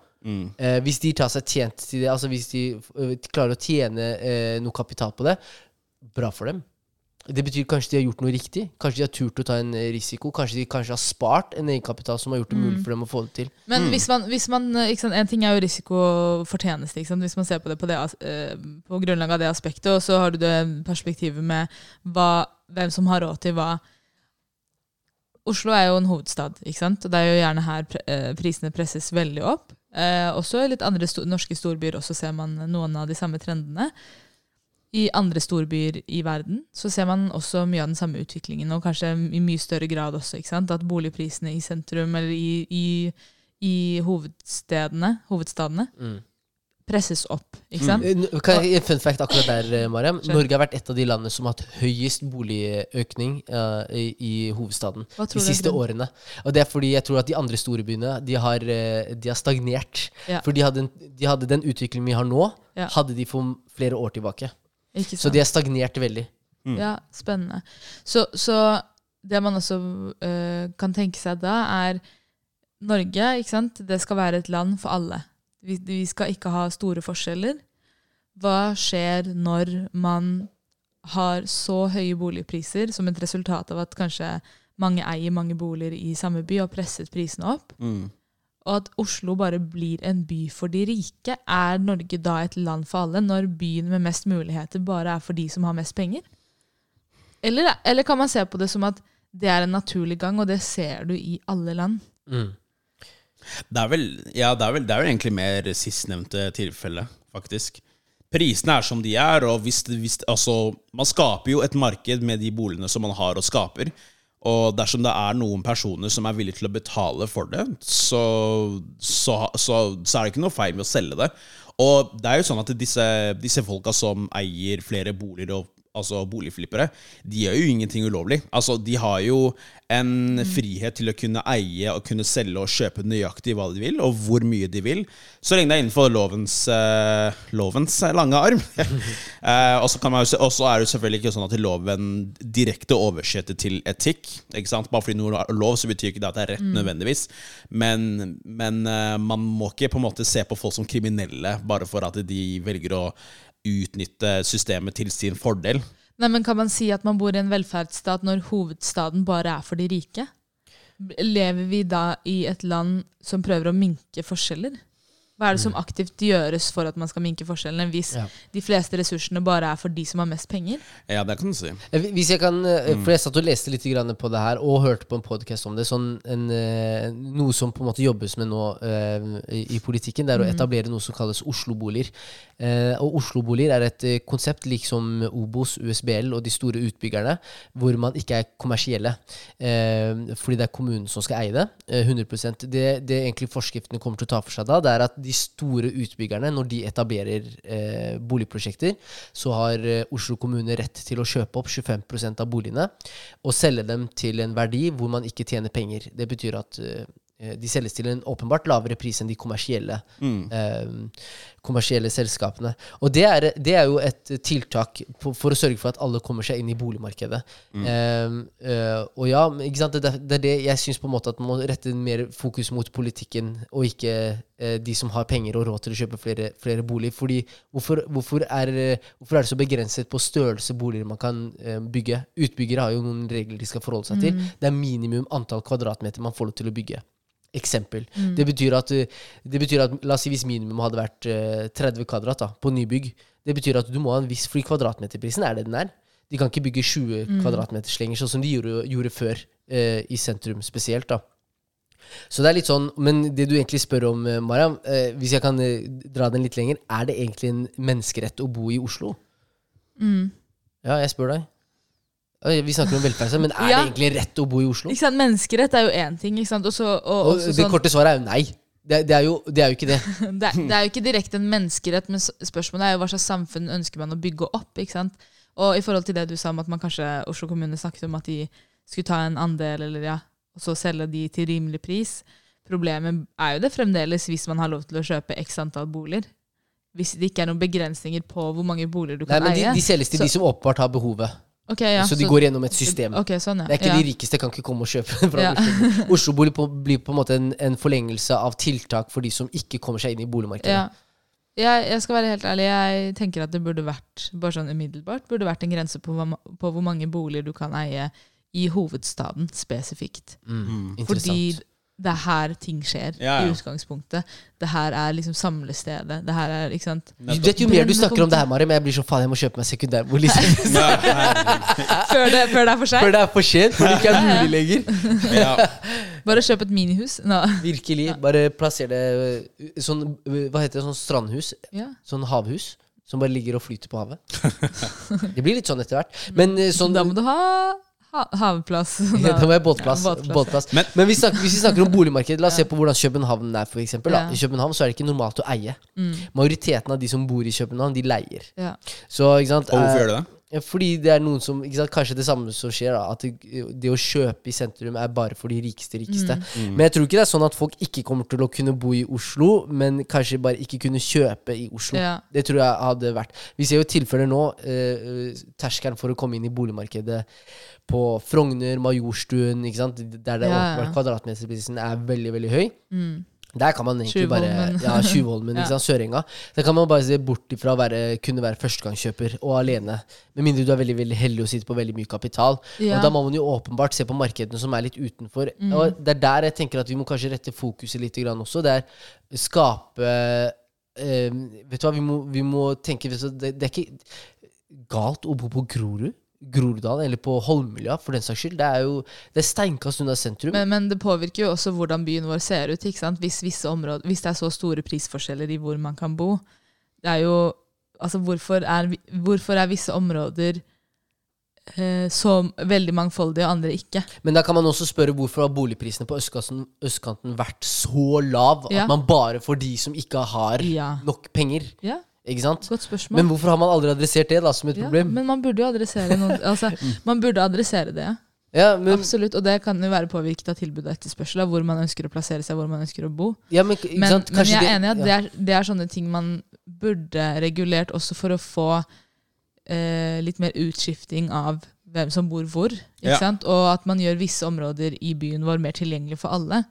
Speaker 1: Eh, hvis de tar seg tjent til det, altså hvis de eh, klarer å tjene eh, noe kapital på det, bra for dem. Det betyr kanskje de har gjort noe riktig. Kanskje de har turt å ta en eh, risiko. Kanskje de kanskje har spart en egenkapital som har gjort det mulig for dem å få det til.
Speaker 3: Men hvis man, hvis man eh, ikke sant, En ting er jo risiko og fortjeneste, ikke sant? hvis man ser på det på, det eh, på grunnlag av det aspektet. Og så har du det perspektivet med hva, hvem som har råd til hva. Oslo er jo en hovedstad, ikke sant? og det er jo gjerne her prisene presses veldig opp. Eh, også i litt andre sto norske storbyer også ser man noen av de samme trendene. I andre storbyer i verden så ser man også mye av den samme utviklingen, og kanskje i mye større grad også. ikke sant? At boligprisene i sentrum eller i, i, i hovedstedene, hovedstadene presses opp. ikke sant?
Speaker 1: Mm. Kan jeg, en fun fact akkurat der, eh, Mariam.
Speaker 3: Kjør.
Speaker 1: Norge har vært et av de landene som har hatt høyest boligøkning uh, i, i hovedstaden de siste årene. Og det er fordi jeg tror at de andre store byene de har, eh, de har stagnert.
Speaker 3: Ja.
Speaker 1: For de hadde, de hadde den utviklingen vi har nå,
Speaker 3: Ja.
Speaker 1: hadde de for flere år tilbake.
Speaker 3: Ikke
Speaker 1: Så de er stagnert veldig.
Speaker 3: Ja, spennende. Så, så det man også uh, kan tenke seg da, er Norge, ikke sant? det skal være et land for alle. Vi, vi skal ikke ha store forskjeller. Hva skjer når man har så høye boligpriser som et resultat av at kanskje mange eier mange boliger i samme by og presset prisene opp?
Speaker 2: Mm.
Speaker 3: Og at Oslo bare blir en by for de rike, er Norge da et land for alle, når byen med mest muligheter bare er for de som har mest penger? Eller, eller kan man se på det som at det er en naturlig gang, og det ser du i alle land?
Speaker 1: Mm.
Speaker 2: Det er vel, ja, det er vel, det er vel egentlig mer sistnevnte tilfelle, faktisk. Prisene er som de er, og hvis, hvis altså, man skaper jo et marked med de boligene som man har og skaper. Og dersom det er noen personer som er villige til å betale for det, så, så, så, så er det ikke noe feil med å selge det. Og det er jo sånn at disse, disse folka som eier flere boliger og altså boligflippere, de gjør jo ingenting ulovlig. Altså, de har jo en frihet til å kunne eie og kunne selge og kjøpe nøyaktig hva de vil, og hvor mye de vil, så lenge det er innenfor lovens, uh, lovens lange arm. uh, og så er det selvfølgelig ikke sånn at loven direkte oversetter til etikk. ikke sant? Bare fordi noe er lov, så betyr ikke det at det er rett nødvendigvis. Men, men uh, man må ikke på en måte se på folk som kriminelle bare for at de velger å utnytte systemet til sin fordel.
Speaker 3: Nei, men Kan man si at man bor i en velferdsstat når hovedstaden bare er for de rike? Lever vi da i et land som prøver å minke forskjeller? Hva er det som aktivt gjøres for at man skal minke forskjellene, hvis
Speaker 1: Ja.
Speaker 3: de fleste ressursene bare er for de som har mest penger?
Speaker 2: Ja, det kan du si.
Speaker 1: Eh, Hvis jeg kan, eh, For jeg satt og leste litt på det her, og hørte på en podcast om det. Sånn en, eh, noe som på en måte jobbes med nå i, politikken, det er å etablere noe som kalles Oslo-boliger. Eh, og Oslo-boliger er et konsept liksom Obos, USBL og de store utbyggerne, hvor man ikke er kommersielle. Eh, fordi det er kommunen som skal eie det. Eh, 100% det, det egentlig forskriftene kommer til å ta for seg da, det er at de store utbyggerne, når de etablerer eh, boligprosjekter, så har eh, Oslo kommune rett til å kjøpe opp 25% av boligene og selge dem til en verdi hvor man ikke tjener penger. Det betyr at eh, de selges til en åpenbart lavere pris enn de kommersielle, eh, kommersielle selskapene. Og det er, det er jo et tiltak på, for å sørge for at alle kommer seg inn i boligmarkedet. Eh, uh, og ja, ikke sant? Det, er- det er det jeg syns på en måte at man må rette mer fokus mot politikken, og ikke uh, de som har penger og råd til å kjøpe flere, flere boliger. Fordi hvorfor, hvorfor, er, hvorfor er det så begrenset på størrelse boliger man kan uh, bygge? Utbyggere har jo noen regler de skal forholde seg til. Det er minimum antall kvadratmeter man får lov til å bygge. Eksempel. Det, betyr at, eh, det betyr at La oss si hvis minimum hadde vært eh, 30 kvadrat da, på nybygg. Det betyr at du må ha en viss Fordi kvadratmeterprisen er det den er. De kan ikke bygge 20 kvadratmeter lenger, sånn som de gjorde, gjorde før. eh, I sentrum spesielt. da så det er litt sånn, Men det du egentlig spør om, eh, Mariam, eh, hvis jeg kan eh, dra den litt lenger, er det egentlig en menneskerett å bo i Oslo? Ja, jeg spør deg. Vi snakker om velferd, men er
Speaker 3: Ja.
Speaker 1: det egentlig rett å bo i Oslo?
Speaker 3: Ikke sant? Menneskerett er jo én ting. Ikke sant? Også, og,
Speaker 1: Og det
Speaker 3: sånn,
Speaker 1: korte svaret er jo nei. Det, det, er jo, det er jo ikke det.
Speaker 3: det, er- det er jo ikke direkte en menneskerett, men spørsmålet er jo hva slags samfunn ønsker man å bygge opp. ikke sant? Og i forhold til det du sa om at man kanskje Oslo kommune snakket om at de skulle ta en andel, eller ja, og så selge de til rimelig pris. Problemet er jo det fremdeles hvis man har lov til å kjøpe x antall boliger. Hvis det ikke er noen begrensninger på hvor mange boliger du
Speaker 1: Nei,
Speaker 3: kan
Speaker 1: men de,
Speaker 3: eie.
Speaker 1: de selges til
Speaker 3: Så-
Speaker 1: de som åpenbart har behovet.
Speaker 3: Ok, ja,
Speaker 1: så de går gjennom et system.
Speaker 3: Okay, sånn, ja.
Speaker 1: Det er ikke
Speaker 3: ja.
Speaker 1: de rikeste kan ikke komme og kjøpe fra
Speaker 3: Ja.
Speaker 1: Oslo. Oslo-bolig blir på en måte en, en forlengelse av tiltak for de som ikke kommer seg inn i boligmarkedet.
Speaker 3: Ja. Jeg, jeg skal være helt ærlig, jeg tenker at det burde vært bare sånn umiddelbart, burde vært en grense på, hva på hvor mange boliger du kan eie i hovedstaden spesifikt.
Speaker 1: Mm. Interessant.
Speaker 3: Fordi det er her ting skjer
Speaker 2: Ja, ja.
Speaker 3: i utgangspunktet. Det her er liksom samlestedet. Det her er, ikke sant.
Speaker 1: Du vet Jo mer du snakker om det her. Mari, men jeg blir så faen, jeg må kjøpe meg sekundærbolig.
Speaker 3: Før det, før det er for
Speaker 1: Før det er for sent, før det ikke er mulig lenger.
Speaker 2: Ja.
Speaker 3: Bare kjøp et minihus. No.
Speaker 1: Virkelig. Bare plasser det øh, sånn øh, Hva heter det? Sånn strandhus?
Speaker 3: Ja.
Speaker 1: Sånn havhus? Som bare ligger og flyter på havet? Det blir litt sånn etter hvert. Men øh, sånn
Speaker 3: Da må du ha ha haveplass.
Speaker 1: Ja, det må være båtplass.
Speaker 3: Ja, båtplass.
Speaker 1: båtplass.
Speaker 2: Men-
Speaker 1: Men, hvis, snakker, hvis vi snakker om boligmarkedet, la oss se på hvordan København er. For eksempel, da.
Speaker 3: Ja.
Speaker 1: I København så er det ikke normalt å eie.
Speaker 3: Mm.
Speaker 1: Majoriteten av de som bor i København, de leier.
Speaker 3: Ja.
Speaker 1: Så, ikke sant,
Speaker 2: Og hvorfor
Speaker 1: eh,
Speaker 2: gjør du det?
Speaker 1: Ja, Fordi det er noen som ikke sant, Kanskje det samme som skjer, da. At det, det å kjøpe i sentrum er bare for de rikeste rikeste.
Speaker 3: Mm.
Speaker 1: Men jeg tror ikke det er sånn at folk ikke kommer til å kunne bo i Oslo, men kanskje bare ikke kunne kjøpe i Oslo.
Speaker 3: Ja.
Speaker 1: Det tror jeg hadde vært Vi ser jo tilfeller nå. Eh, eh, terskelen for å komme inn i boligmarkedet på Frogner, Majorstuen, ikke sant? der det
Speaker 3: Ja, ja.
Speaker 1: kvadratmeterprisen er veldig, veldig høy.
Speaker 3: Mm.
Speaker 1: Der kan man egentlig bare Ja, Tjuvholmen,
Speaker 3: Ja.
Speaker 1: Sørenga. Der kan man bare se bort ifra å være, kunne være førstegangskjøper og alene. Med mindre du er veldig veldig heldig og sitter på veldig mye kapital.
Speaker 3: Ja.
Speaker 1: Og da må man jo åpenbart se på markedene som er litt utenfor.
Speaker 3: Mm.
Speaker 1: Og det er der jeg tenker at vi må kanskje rette fokuset litt grann også. Det er skape eh, Vet du hva, vi må, vi må tenke du, det, det er ikke galt å bo på Grorud. Groruddalen, eller på Holmlia, for den saks skyld. Det er jo det er steinkast unna sentrum.
Speaker 3: Men, men det påvirker jo også hvordan byen vår ser ut. Ikke sant? Hvis, områder, hvis det er så store prisforskjeller i hvor man kan bo. Det er jo Altså, hvorfor er, hvorfor er visse områder eh, så veldig mangfoldige, og andre ikke?
Speaker 1: Men da kan man også spørre hvorfor har boligprisene på østkanten, østkanten vært så lav
Speaker 3: Ja.
Speaker 1: at man bare får de som ikke har
Speaker 3: Ja.
Speaker 1: nok penger.
Speaker 3: Ja,
Speaker 1: Ikke sant?
Speaker 3: godt spørsmål.
Speaker 1: Men hvorfor har man aldri adressert det da som et
Speaker 3: ja,
Speaker 1: problem?
Speaker 3: men man burde jo adressere noe altså, Man burde adressere det.
Speaker 1: Ja, men,
Speaker 3: Absolutt. Og det kan jo være påvirket av tilbud og etterspørsel, av hvor man ønsker å plassere seg, hvor man ønsker å bo.
Speaker 1: ja, men, ikke
Speaker 3: Men,
Speaker 1: sant?
Speaker 3: men jeg er enig i at det, er, det er sånne ting man burde regulert også for å få eh, litt mer utskifting av hvem som bor hvor. Ikke
Speaker 2: Ja.
Speaker 3: sant? Og at man gjør visse områder i byen vår mer tilgjengelig for alle.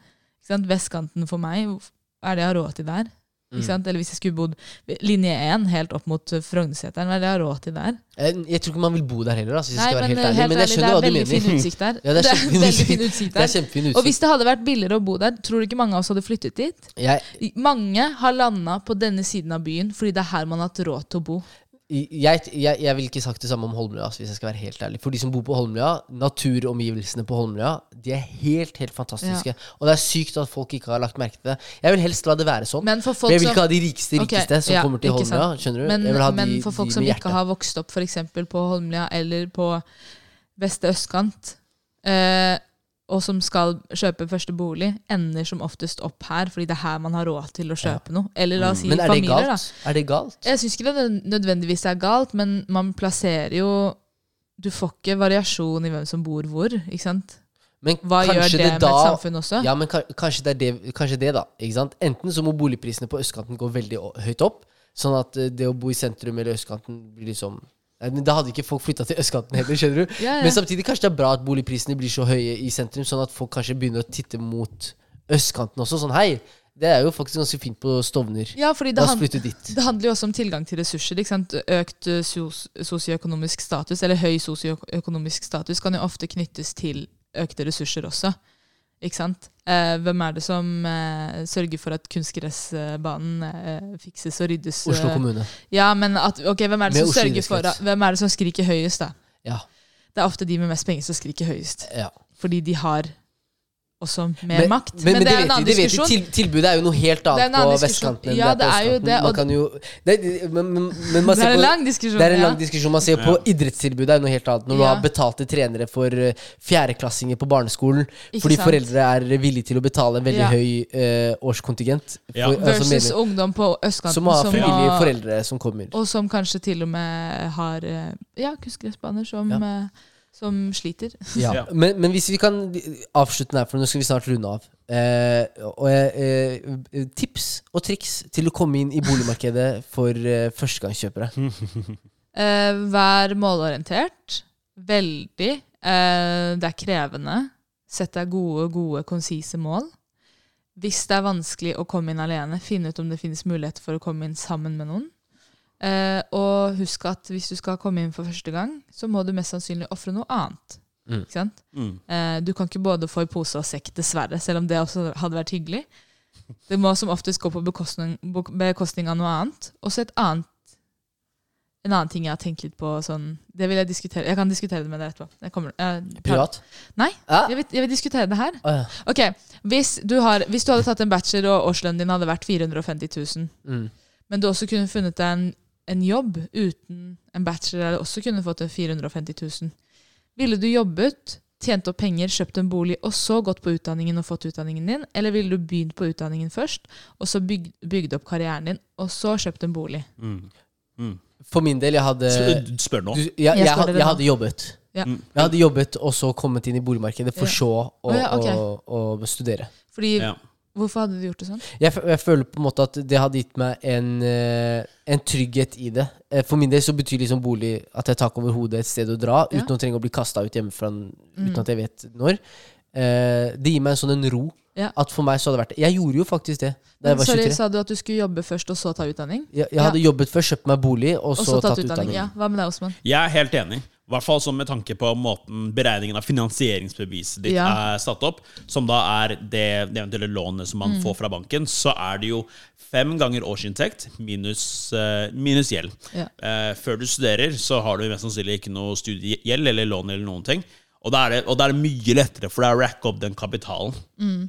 Speaker 3: Ikke sant? Vestkanten for meg, er det jeg har råd til der? Sant? Eller hvis jeg skulle bodd linje 1 helt opp mot eh, Frognerseteren, hva er det jeg har råd til der?
Speaker 1: Jeg, jeg tror ikke man vil bo der heller, altså,
Speaker 3: Nei, men
Speaker 1: helt
Speaker 3: eh,
Speaker 1: ærlig.
Speaker 3: helt
Speaker 1: Men jeg
Speaker 3: skjønner det
Speaker 1: du
Speaker 3: er
Speaker 1: Det er
Speaker 3: veldig fin utsikt der.
Speaker 1: Ja, det er
Speaker 3: veldig
Speaker 1: utsikt.
Speaker 3: fin utsikt
Speaker 1: Det er
Speaker 3: der.
Speaker 1: Utsikt.
Speaker 3: Og hvis det hadde vært billigere å bo der, tror du ikke mange av oss hadde flyttet dit?
Speaker 1: Jeg,
Speaker 3: Mange har landa på denne siden av byen fordi det er her man har hatt råd til å bo.
Speaker 1: Jeg, jeg, jeg vil ikke sagt det samme om Holmlia, altså, hvis jeg skal være helt ærlig. For de som bor på Holmlia, naturomgivelsene på Holmlia, de er helt, helt fantastiske. Og det er sykt at folk ikke har lagt merke til det. Jeg vil helst la det være sånn.
Speaker 3: Men for folk
Speaker 1: jeg vil ikke ha de rikeste
Speaker 3: rikeste
Speaker 1: rikeste som
Speaker 3: ja,
Speaker 1: kommer til Holmlia.
Speaker 3: sant.
Speaker 1: Skjønner du?
Speaker 3: Men, men
Speaker 1: de,
Speaker 3: for folk som ikke har vokst opp eksempel på Holmlia eller på beste østkant, eh, og som skal kjøpe første bolig, ender som oftest opp her, fordi det er her man har råd til å kjøpe noe. Eller la oss si
Speaker 1: Men er det
Speaker 3: familier, da.
Speaker 1: Er det galt?
Speaker 3: Jeg syns ikke det nødvendigvis er galt, men man plasserer jo Du får ikke variasjon i hvem som bor hvor, ikke sant?
Speaker 1: Men
Speaker 3: Hva gjør
Speaker 1: det,
Speaker 3: det med et samfunn også?
Speaker 1: Ja, men kanskje det det, kanskje det da. Ikke sant? Enten så må boligprisene på østkanten gå veldig høyt opp, sånn at eh, det å bo i sentrum eller østkanten blir liksom men Da hadde ikke folk flytta til østkanten heller, skjønner du.
Speaker 3: Ja, ja.
Speaker 1: Men samtidig kanskje det er bra at boligprisene blir så høye i sentrum, sånn at folk kanskje begynner å titte mot østkanten også. Sånn hei, det er jo faktisk ganske fint på Stovner.
Speaker 3: Ja, fordi det,
Speaker 1: hand
Speaker 3: det handler jo også om tilgang til ressurser. Ikke sant? Økt eh, sos sosioøkonomisk status, eller høy sosioøkonomisk status, kan jo ofte knyttes til økte ressurser også. Ikke sant? Eh, hvem er det som eh, sørger for at kunstgressbanen eh, fikses og ryddes?
Speaker 1: Oslo
Speaker 3: eh,
Speaker 1: kommune.
Speaker 3: Ja, men at, ok, hvem er det som sørger for
Speaker 1: idrettskrets.
Speaker 3: Hvem er det som skriker høyest, da?
Speaker 1: Ja.
Speaker 3: Det er ofte de med mest penger som skriker høyest.
Speaker 1: ja.
Speaker 3: Fordi de har også mer makt.
Speaker 1: Men, men,
Speaker 3: det er en annen
Speaker 1: de.
Speaker 3: diskusjon.
Speaker 1: Til, tilbudet er jo noe helt annet på
Speaker 3: diskusjon.
Speaker 1: vestkanten enn
Speaker 3: Ja,
Speaker 1: det er på
Speaker 3: det er jo
Speaker 1: østkanten.
Speaker 3: det,
Speaker 1: jo, det, det- men, men, men man
Speaker 3: Det er en lang diskusjon.
Speaker 1: Det er en
Speaker 3: ja.
Speaker 1: lang diskusjon. Man ser på idrettstilbudet er noe helt annet. Når du
Speaker 3: Ja.
Speaker 1: har betalte trenere for eh, fjerdeklassinger på barneskolen
Speaker 3: Ikke
Speaker 1: fordi
Speaker 3: sant?
Speaker 1: foreldre er villige til å betale en veldig
Speaker 3: Ja.
Speaker 1: høy uh, årskontingent.
Speaker 2: Ja.
Speaker 1: For, altså,
Speaker 3: Versus
Speaker 1: mener-
Speaker 3: ungdom på østkanten
Speaker 1: som har frivillige
Speaker 3: har-
Speaker 1: foreldre som kommer.
Speaker 3: Og som kanskje til og med har eh, ja, kunstgressbaner som,
Speaker 1: Ja.
Speaker 3: Som sliter.
Speaker 1: Ja.
Speaker 2: Ja.
Speaker 1: Men, men hvis vi kan avslutte den her, for nå skal vi snart runde av. Eh, og, eh, eh, tips og triks til å komme inn i boligmarkedet for eh, førstegangskjøpere.
Speaker 3: Eh, vær målorientert. Veldig. Eh, det er krevende. Sett deg gode, gode, konsise mål. Hvis det er vanskelig å komme inn alene, finn ut om det finnes mulighet for å komme inn sammen med noen. Eh, og husk at hvis du skal komme inn for første gang, så må du mest sannsynlig ofre noe annet.
Speaker 1: Mm.
Speaker 3: Ikke sant?
Speaker 2: Mm.
Speaker 3: Eh, du kan ikke både få i pose og sekk, dessverre, selv om det også hadde vært hyggelig. Det må som oftest gå på bekostning, bekostning av noe annet. Og så et annet En annen ting jeg har tenkt litt på sånn Det vil jeg diskutere. Jeg kan diskutere det med deg etterpå. Jeg kommer, jeg
Speaker 1: Privat?
Speaker 3: Nei,
Speaker 1: Ja.
Speaker 3: jeg vil, jeg vil diskutere det her.
Speaker 1: Oh, ja.
Speaker 3: Ok, hvis du, har, hvis du hadde tatt en bachelor og årslønnen din hadde vært 450 000,
Speaker 1: Mm.
Speaker 3: men du også kunne funnet deg en, en jobb uten en bachelor, eller også kunne fått en 450 000. Ville du jobbet, tjent opp penger, kjøpt en bolig, og så gått på utdanningen og fått utdanningen din? Eller ville du begynt på utdanningen først, og så bygd, bygd opp karrieren din, og så kjøpt en bolig?
Speaker 2: Mm. Mm.
Speaker 1: For min del, jeg hadde
Speaker 2: Spør, spør nå.
Speaker 1: du, jeg,
Speaker 3: Jeg
Speaker 1: jeg,
Speaker 3: spør
Speaker 1: jeg hadde jobbet.
Speaker 3: Ja.
Speaker 2: Mm.
Speaker 1: Jeg hadde jobbet og så kommet inn i boligmarkedet, for så å,
Speaker 3: oh, ja, okay.
Speaker 1: å, å studere.
Speaker 3: Fordi,
Speaker 2: Ja.
Speaker 3: Hvorfor hadde du gjort det sånn?
Speaker 1: Jeg, jeg føler på en måte at det hadde gitt meg en, eh, en trygghet i det. Eh, For min del så betyr liksom bolig at jeg har tak over hodet, et sted å dra,
Speaker 3: Ja.
Speaker 1: uten å trenge å bli kasta ut hjemmefra uten
Speaker 3: Mm.
Speaker 1: at jeg vet når. Eh, det gir meg en sånn en ro.
Speaker 3: Ja.
Speaker 1: At for meg så hadde det vært det. Jeg gjorde jo faktisk det da jeg var
Speaker 3: sorry,
Speaker 1: 23.
Speaker 3: Sa du at du skulle jobbe først, og så ta utdanning?
Speaker 1: Jeg, jeg hadde jobbet først, kjøpt meg bolig, og
Speaker 3: Og
Speaker 1: så,
Speaker 3: så
Speaker 1: tatt
Speaker 3: tatt utdanning?
Speaker 1: utdanning.
Speaker 3: Ja. Hva med deg, Osman?
Speaker 2: Jeg er helt enig. I hvert fall med tanke på måten beregningen av finansieringsbeviset ditt
Speaker 3: Ja.
Speaker 2: er satt opp, som da er det, det eventuelle lånet som man får fra banken, så er det jo fem ganger årsinntekt minus, eh, minus gjeld.
Speaker 3: Ja.
Speaker 2: Eh, før du studerer, så har du mest sannsynlig ikke noe studiegjeld eller lån eller noen ting. Og da er det, er det mye lettere for deg å racke opp den kapitalen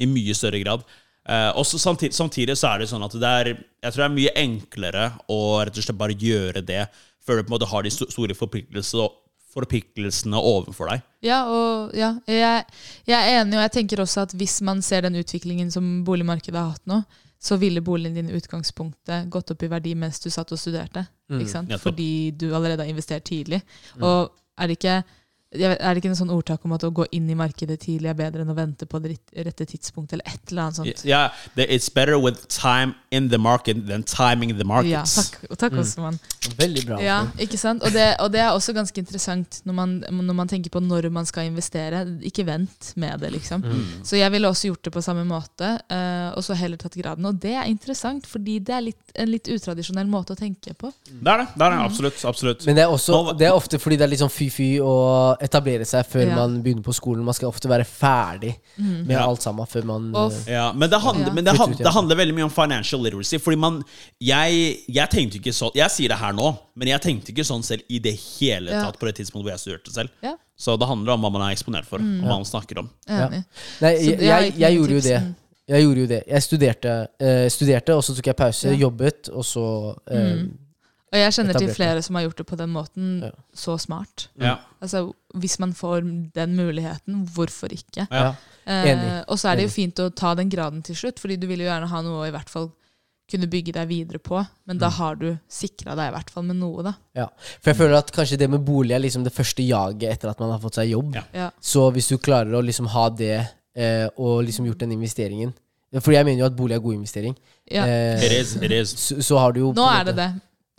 Speaker 2: i mye større grad. Uh, og samtidig, samtidig så er det sånn at det er Jeg tror det er mye enklere å rett og slett bare gjøre det før du på en måte har de store forpliktelsene, forpliktelsene overfor deg.
Speaker 3: Ja, og ja, jeg, jeg er enig, og jeg tenker også at hvis man ser den utviklingen som boligmarkedet har hatt nå, så ville boligen din i utgangspunktet gått opp i verdi mens du satt og studerte. Sant? Fordi du allerede har investert tidlig. Og er det ikke vet, Er det ikke en sånn ordtak om at å gå inn i markedet tidlig er bedre enn å vente på det rette tidspunkt, eller et eller annet sånt?
Speaker 2: Ja, Yeah, it's better with time in the market than timing the
Speaker 3: Ja,
Speaker 2: markets.
Speaker 3: takk, og takk Osman.
Speaker 1: Veldig bra.
Speaker 3: Ja, ikke sant? Og det, og det er også ganske interessant når man, når man tenker på når man skal investere. Ikke vent med det, liksom.
Speaker 2: Mm.
Speaker 3: Så jeg ville også gjort det på samme måte, uh, og så heller tatt graden. Og det er interessant, fordi det er litt, en litt utradisjonell måte å tenke på.
Speaker 2: Det er det. det, er det absolutt. absolutt.
Speaker 1: Men det er, også, det er ofte fordi det er litt sånn fy-fy å etablere seg før
Speaker 3: Ja.
Speaker 1: man begynner på skolen. Man skal ofte være ferdig med
Speaker 2: Ja.
Speaker 1: alt sammen før man eh,
Speaker 2: Ja, men det handler,
Speaker 3: Ja.
Speaker 2: men det,
Speaker 1: Flytt
Speaker 2: hand, det handler veldig mye om financial literacy. Fordi man Jeg, jeg tenkte ikke sånn Jeg sier det her nå, men jeg tenkte ikke sånn selv i det hele
Speaker 3: Ja.
Speaker 2: tatt på det tidspunktet hvor jeg studerte selv.
Speaker 3: Ja,
Speaker 2: Så det handler om hva man er eksponert for, og hva man snakker om.
Speaker 1: Nei, jeg, jeg, jeg gjorde jo det.
Speaker 3: mm.
Speaker 1: Jeg gjorde jo det. Jeg studerte, eh, studerte og så tok jeg pause,
Speaker 3: Ja.
Speaker 1: jobbet, og så eh,
Speaker 3: Mm. Og jeg kjenner til flere som har gjort det på den måten.
Speaker 1: Ja.
Speaker 3: Så smart.
Speaker 2: Ja.
Speaker 3: Altså, Hvis man får den muligheten, hvorfor ikke?
Speaker 2: Ja.
Speaker 3: Eh, og så er det jo fint å ta den graden til slutt, fordi du vil jo gjerne ha noe å i hvert fall kunne bygge deg videre på. Men
Speaker 1: Mm.
Speaker 3: da har du sikra deg i hvert fall med noe, da.
Speaker 1: Ja. For jeg føler at kanskje det med bolig er liksom det første jaget etter at man har fått seg jobb.
Speaker 2: Ja.
Speaker 3: Ja.
Speaker 1: Så hvis du klarer å liksom ha det, eh, og liksom gjort den investeringen fordi jeg mener jo at bolig er god investering.
Speaker 3: Ja.
Speaker 1: Eh,
Speaker 2: It is, it is.
Speaker 1: så, så har du jo
Speaker 3: Nå er det det.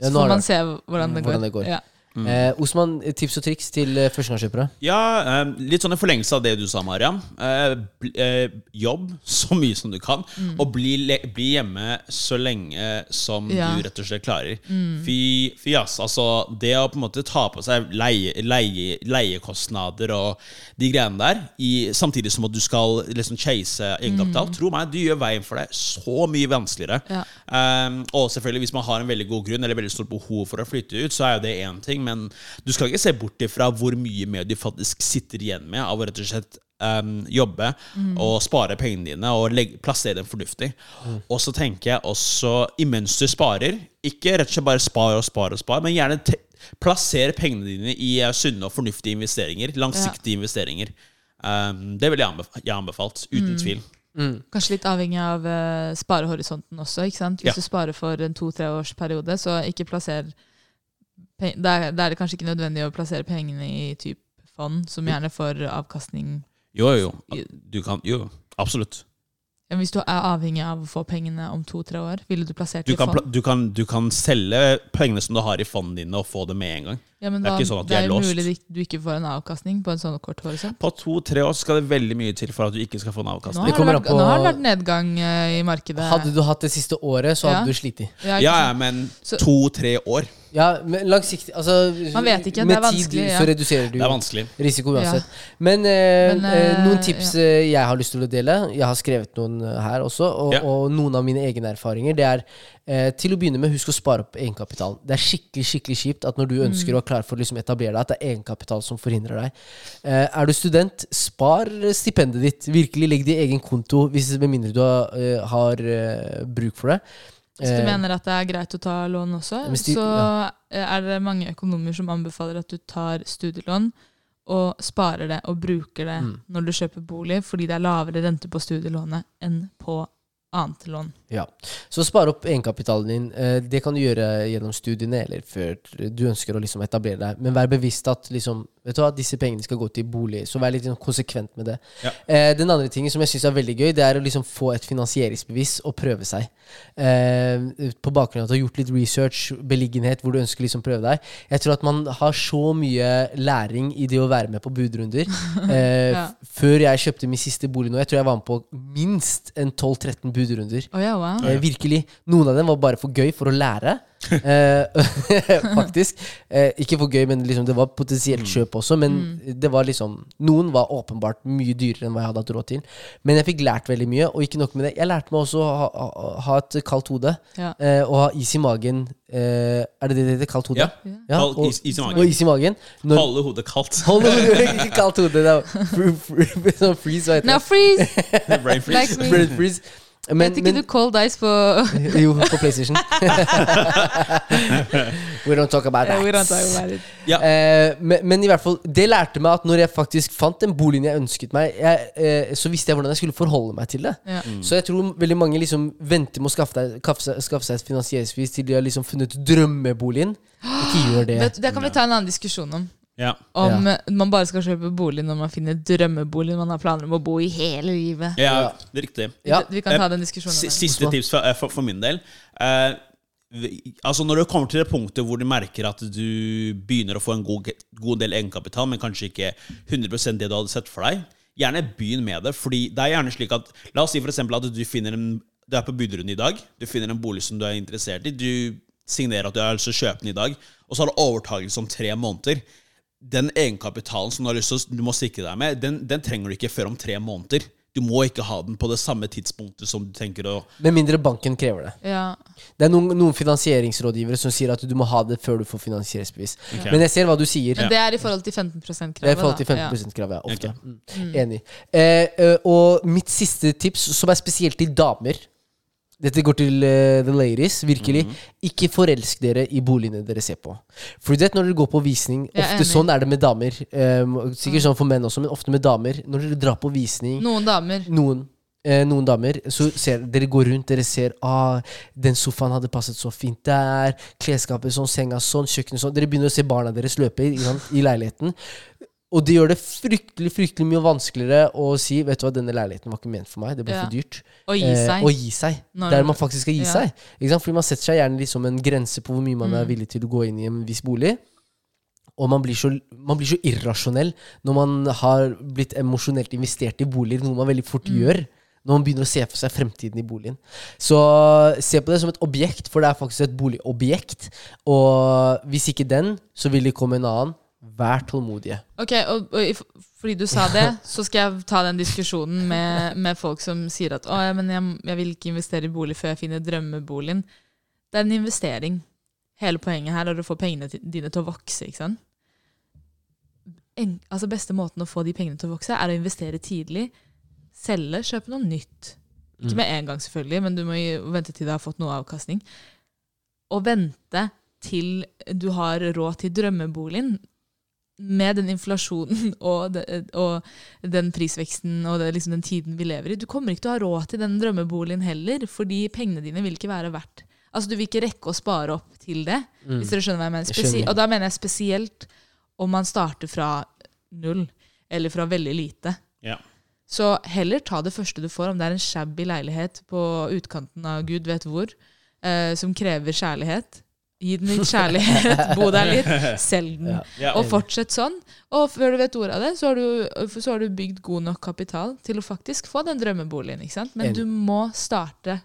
Speaker 3: Så får man se hvordan det går.
Speaker 1: Hvordan det går.
Speaker 3: Ja.
Speaker 1: Eh, Osman, tips og triks til eh, førstegangskjøpere?
Speaker 2: Ja, eh, litt sånn i forlengelse av det du sa, Mariam. Eh, eh, jobb så mye som du kan, og bli, le bli hjemme så lenge som
Speaker 3: Ja.
Speaker 2: du rett og slett klarer. Fy, fy ass, altså Det å på en måte ta på seg leie, leie, leiekostnader og de greiene der, i, samtidig som at du skal liksom chase egenkapital, tro meg, du gjør veien for deg så mye vanskeligere.
Speaker 3: Ja.
Speaker 2: Um, og selvfølgelig hvis man har en veldig god grunn eller veldig stort behov for å flytte ut, så er jo det én ting, men du skal ikke se bort ifra hvor mye mer du faktisk sitter igjen med av å rett og slett um, jobbe og spare pengene dine og legge, plassere dem fornuftig. Og så tenker jeg også, imens du sparer, ikke rett og slett bare spar og spar og spar, men gjerne te plasser pengene dine i eh, sunne og fornuftige investeringer. Langsiktige investeringer. Um, det ville jeg, anbef jeg anbefalt, uten tvil.
Speaker 3: Kanskje litt avhengig av uh, sparehorisonten også. ikke sant? Hvis
Speaker 2: Ja.
Speaker 3: du sparer for en to-treårsperiode, så ikke plasser da er, det kanskje ikke nødvendig å plassere pengene i typ fond, som gjerne får avkastning
Speaker 2: Jo, jo. Du kan, jo, absolutt.
Speaker 3: Hvis du er avhengig av å få pengene om to-tre år, ville du plassert
Speaker 2: Du
Speaker 3: i
Speaker 2: kan,
Speaker 3: fond?
Speaker 2: du, kan, du kan selge pengene som du har i fondene dine, og få det med en gang.
Speaker 3: Ja, men
Speaker 2: det er
Speaker 3: da,
Speaker 2: ikke sånn at de
Speaker 3: det
Speaker 2: er
Speaker 3: mulig du- ikke får en avkastning på en sånn kort horisont.
Speaker 2: På to-tre år skal det veldig mye til for at du ikke skal få en
Speaker 3: Nå
Speaker 2: avkastning.
Speaker 3: har, det vært,
Speaker 1: på-
Speaker 3: nå har det vært nedgang eh, i markedet.
Speaker 1: Hadde du hatt det siste året, så hadde
Speaker 3: Ja.
Speaker 1: du slitt.
Speaker 3: Ja,
Speaker 2: Ja, men to-tre år,
Speaker 1: Ja, men langsiktig altså,
Speaker 3: Man vet ikke, det er vanskelig,
Speaker 1: tid
Speaker 3: ja.
Speaker 1: så reduserer du
Speaker 2: det er vanskelig.
Speaker 1: risiko uansett. Men, eh,
Speaker 3: Men,
Speaker 1: eh,
Speaker 3: eh,
Speaker 1: noen tips
Speaker 3: ja.
Speaker 1: eh, jeg har lyst til å dele. Jeg har skrevet noen her også. Og,
Speaker 2: Ja.
Speaker 1: og noen av mine egne erfaringer. Det er eh, til å begynne med, husk å spare opp egenkapitalen. Det er skikkelig skikkelig kjipt at når du ønsker
Speaker 3: Mm.
Speaker 1: å er klar for å liksom etablere deg, at det er egenkapital som forhindrer deg. Eh, er du student, spar stipendet ditt. Virkelig legg det i egen konto, hvis, med mindre du har, eh, har uh, bruk for det.
Speaker 3: Hvis du
Speaker 1: Eh,
Speaker 3: mener at det er greit å ta lån også,
Speaker 1: de-
Speaker 3: så er det mange økonomer som anbefaler at du tar studielån og sparer det og bruker det
Speaker 1: Mm.
Speaker 3: når du kjøper bolig, fordi det er lavere rente på studielånet enn på annet lån.
Speaker 1: Ja. Så spare opp egenkapitalen din. Eh, Det kan du gjøre gjennom studiene eller før du ønsker å liksom etablere deg. Men vær bevisst at liksom, vet du hva, disse pengene skal gå til bolig. Så vær litt sånn konsekvent med det.
Speaker 2: Ja.
Speaker 1: Eh, den andre tingen som jeg syns er veldig gøy, det er å liksom få et finansieringsbevis og prøve seg. Eh, på bakgrunn av at du har gjort litt research, beliggenhet, hvor du ønsker liksom prøve deg. Jeg tror at man har så mye læring i det å være med på budrunder. Eh,
Speaker 3: Ja.
Speaker 1: Før jeg kjøpte min siste bolig nå, jeg tror jeg var med på minst en 12-13 budrunder.
Speaker 3: Oh, ja, wow.
Speaker 1: Eh, virkelig. Noen av dem var bare for gøy for å lære. Eh, faktisk. Eh, ikke for gøy, men liksom det var potensielt kjøp også. Men det var liksom Noen var åpenbart mye dyrere enn hva jeg hadde hatt råd til. Men jeg fikk lært veldig mye, og ikke nok med det. Jeg lærte meg også å ha, ha, ha et kaldt hode.
Speaker 3: Ja.
Speaker 1: Eh, og ha is i magen. Eh, er det det det heter? Kaldt hode?
Speaker 2: Ja.
Speaker 3: Ja.
Speaker 2: Kald
Speaker 1: og,
Speaker 2: is- is i magen.
Speaker 1: Og is i magen. Når,
Speaker 2: Holde hodet kaldt.
Speaker 1: Holde hodet, ikke kaldt hode. Det er fr- fr- sånn freeze, hva heter
Speaker 3: Now
Speaker 1: det?
Speaker 3: freeze!
Speaker 2: Brain freeze.
Speaker 3: Like.
Speaker 1: Brain freeze. Men,
Speaker 3: Vet ikke
Speaker 1: men,
Speaker 3: du cold ice på
Speaker 1: jo, på PlayStation. We don't talk about that.
Speaker 3: We don't talk about it.
Speaker 2: Ja.
Speaker 1: Eh, men, men i hvert fall, det lærte meg at når jeg faktisk fant den boligen jeg ønsket meg, jeg, eh, så visste jeg hvordan jeg skulle forholde meg til det.
Speaker 3: Ja.
Speaker 1: Så jeg tror veldig mange liksom venter med å skaffe, deg, kaffe, skaffe seg et finansieringsbevis til de har liksom funnet drømmeboligen. Ikke gjør det.
Speaker 3: Det kan vi ta en annen diskusjon om.
Speaker 2: Ja.
Speaker 3: Om man bare skal kjøpe bolig når man finner drømmeboligen man har planer om å bo i hele livet.
Speaker 2: ja, det er riktig.
Speaker 1: Ja.
Speaker 3: Vi kan ta den diskusjonen. S.
Speaker 2: Siste tips for, eh, for, for min del. Uh, altså Når du kommer til det punktet hvor du merker at du begynner å få en god, god del egenkapital, men kanskje ikke 100 det du hadde sett for deg, gjerne begynn med det. Fordi det er gjerne slik at La oss si for eksempel at du finner en Du er på budrunden i dag. Du finner en bolig som du er interessert i. Du signerer at du har lyst til å kjøpe den i dag, og så har du overtakelse om tre måneder. Den egenkapitalen som du har lyst til å, du må sikre deg med, den, den trenger du ikke før om tre måneder. Du må ikke ha den på det samme tidspunktet som du tenker å
Speaker 1: Med mindre banken krever det.
Speaker 3: Ja.
Speaker 1: Det er noen, noen finansieringsrådgivere som sier at du må ha det før du får finansieringsbevis.
Speaker 2: Okay.
Speaker 1: Men jeg ser hva du sier.
Speaker 3: Men det er i forhold til 15 %-kravet.
Speaker 1: Det er i forhold til 15 %-kravet. Ja, ofte.
Speaker 2: Okay.
Speaker 1: Mm. Enig. Eh, eh, og mitt siste tips, som er spesielt til damer Dette går til uh, the ladies, virkelig. Ikke forelsk dere i boligene dere ser på. For du vet når dere går på visning Ofte sånn er det med damer. Um, sikkert sånn for menn også, men ofte med damer. Når dere drar på visning
Speaker 3: Noen damer.
Speaker 1: noen, eh, noen damer, så ser dere går rundt, dere ser ah, den sofaen hadde passet så fint der, klesskapet sånn, senga sånn, kjøkkenet sånn. Dere begynner å se barna deres løpe i, i leiligheten. Og det gjør det fryktelig fryktelig mye vanskeligere å si Vet du hva, denne leiligheten var ikke ment for meg, det ble
Speaker 3: Ja.
Speaker 1: for dyrt.
Speaker 3: Å gi
Speaker 1: Eh,
Speaker 3: seg.
Speaker 1: å gi seg.
Speaker 3: Når-
Speaker 1: Der man faktisk skal gi
Speaker 3: Ja.
Speaker 1: seg. Fordi man setter seg gjerne liksom en grense på hvor mye man er
Speaker 3: Mm.
Speaker 1: villig til å gå inn i en viss bolig. Og man blir, så, man blir så irrasjonell når man har blitt emosjonelt investert i boliger, noe man veldig fort
Speaker 3: Mm.
Speaker 1: gjør. Når man begynner å se for seg fremtiden i boligen. Så se på det som et objekt, for det er faktisk et boligobjekt. Og hvis ikke den, så vil det komme en annen. Vær tålmodige.
Speaker 3: Ok, og, og fordi du sa det, så skal jeg ta den diskusjonen med, med folk som sier at å, ja, men jeg, jeg vil ikke investere i bolig før jeg finner drømmeboligen. Det er en investering. Hele poenget her er å få pengene dine til å vokse. ikke sant? En, altså Beste måten å få de pengene til å vokse, er å investere tidlig. Selge, kjøpe noe nytt. Ikke med en gang, selvfølgelig, men du må vente til du har fått noe avkastning. Å vente til du har råd til drømmeboligen med den inflasjonen og, det, og den prisveksten og det, liksom den tiden vi lever i. Du kommer ikke til å ha råd til den drømmeboligen heller, fordi pengene dine vil ikke være verdt Altså Du vil ikke rekke å spare opp til det. hvis dere skjønner hva jeg mener.
Speaker 1: Jeg
Speaker 3: Spesi
Speaker 1: skjønner.
Speaker 3: og da mener jeg spesielt om man starter fra null, eller fra veldig lite.
Speaker 2: Ja.
Speaker 3: Så heller ta det første du får, om det er en shabby leilighet på utkanten av gud vet hvor, eh, som krever kjærlighet. Gi den litt kjærlighet, bo der litt, selg den.
Speaker 1: Ja.
Speaker 3: Og fortsett sånn. Og før du vet ordet av det, så har, du, så har du bygd god nok kapital til å faktisk få den drømmeboligen. ikke sant? Men du må starte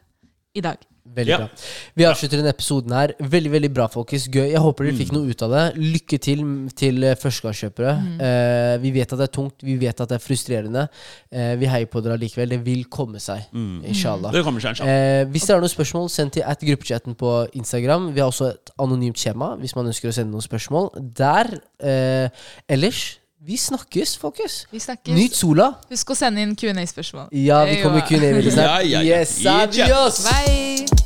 Speaker 3: i dag.
Speaker 1: Veldig
Speaker 2: Ja.
Speaker 1: bra. Vi avslutter denne episoden her. Veldig veldig bra, folkens. Gøy. Jeg håper dere fikk noe ut av det. Lykke til til førstegangskjøpere. Mm. Eh, vi vet at det er tungt, vi vet at det er frustrerende. Eh, vi heier på dere allikevel. Det vil komme seg. Inshallah.
Speaker 2: Det kommer seg inshallah.
Speaker 1: Eh, hvis dere har noen spørsmål, send til at gruppechatten på Instagram. Vi har også et anonymt skjema hvis man ønsker å sende noen spørsmål Der. Eh, ellers, vi snakkes, folkens.
Speaker 3: Vi snakkes.
Speaker 1: Nyt sola.
Speaker 3: Husk å sende inn Q&A-spørsmål.
Speaker 1: Ja, vi kommer
Speaker 3: Ja.
Speaker 1: Q&A veldig snart.
Speaker 2: Ja, ja, ja.
Speaker 1: Yes, adios!
Speaker 3: Bye!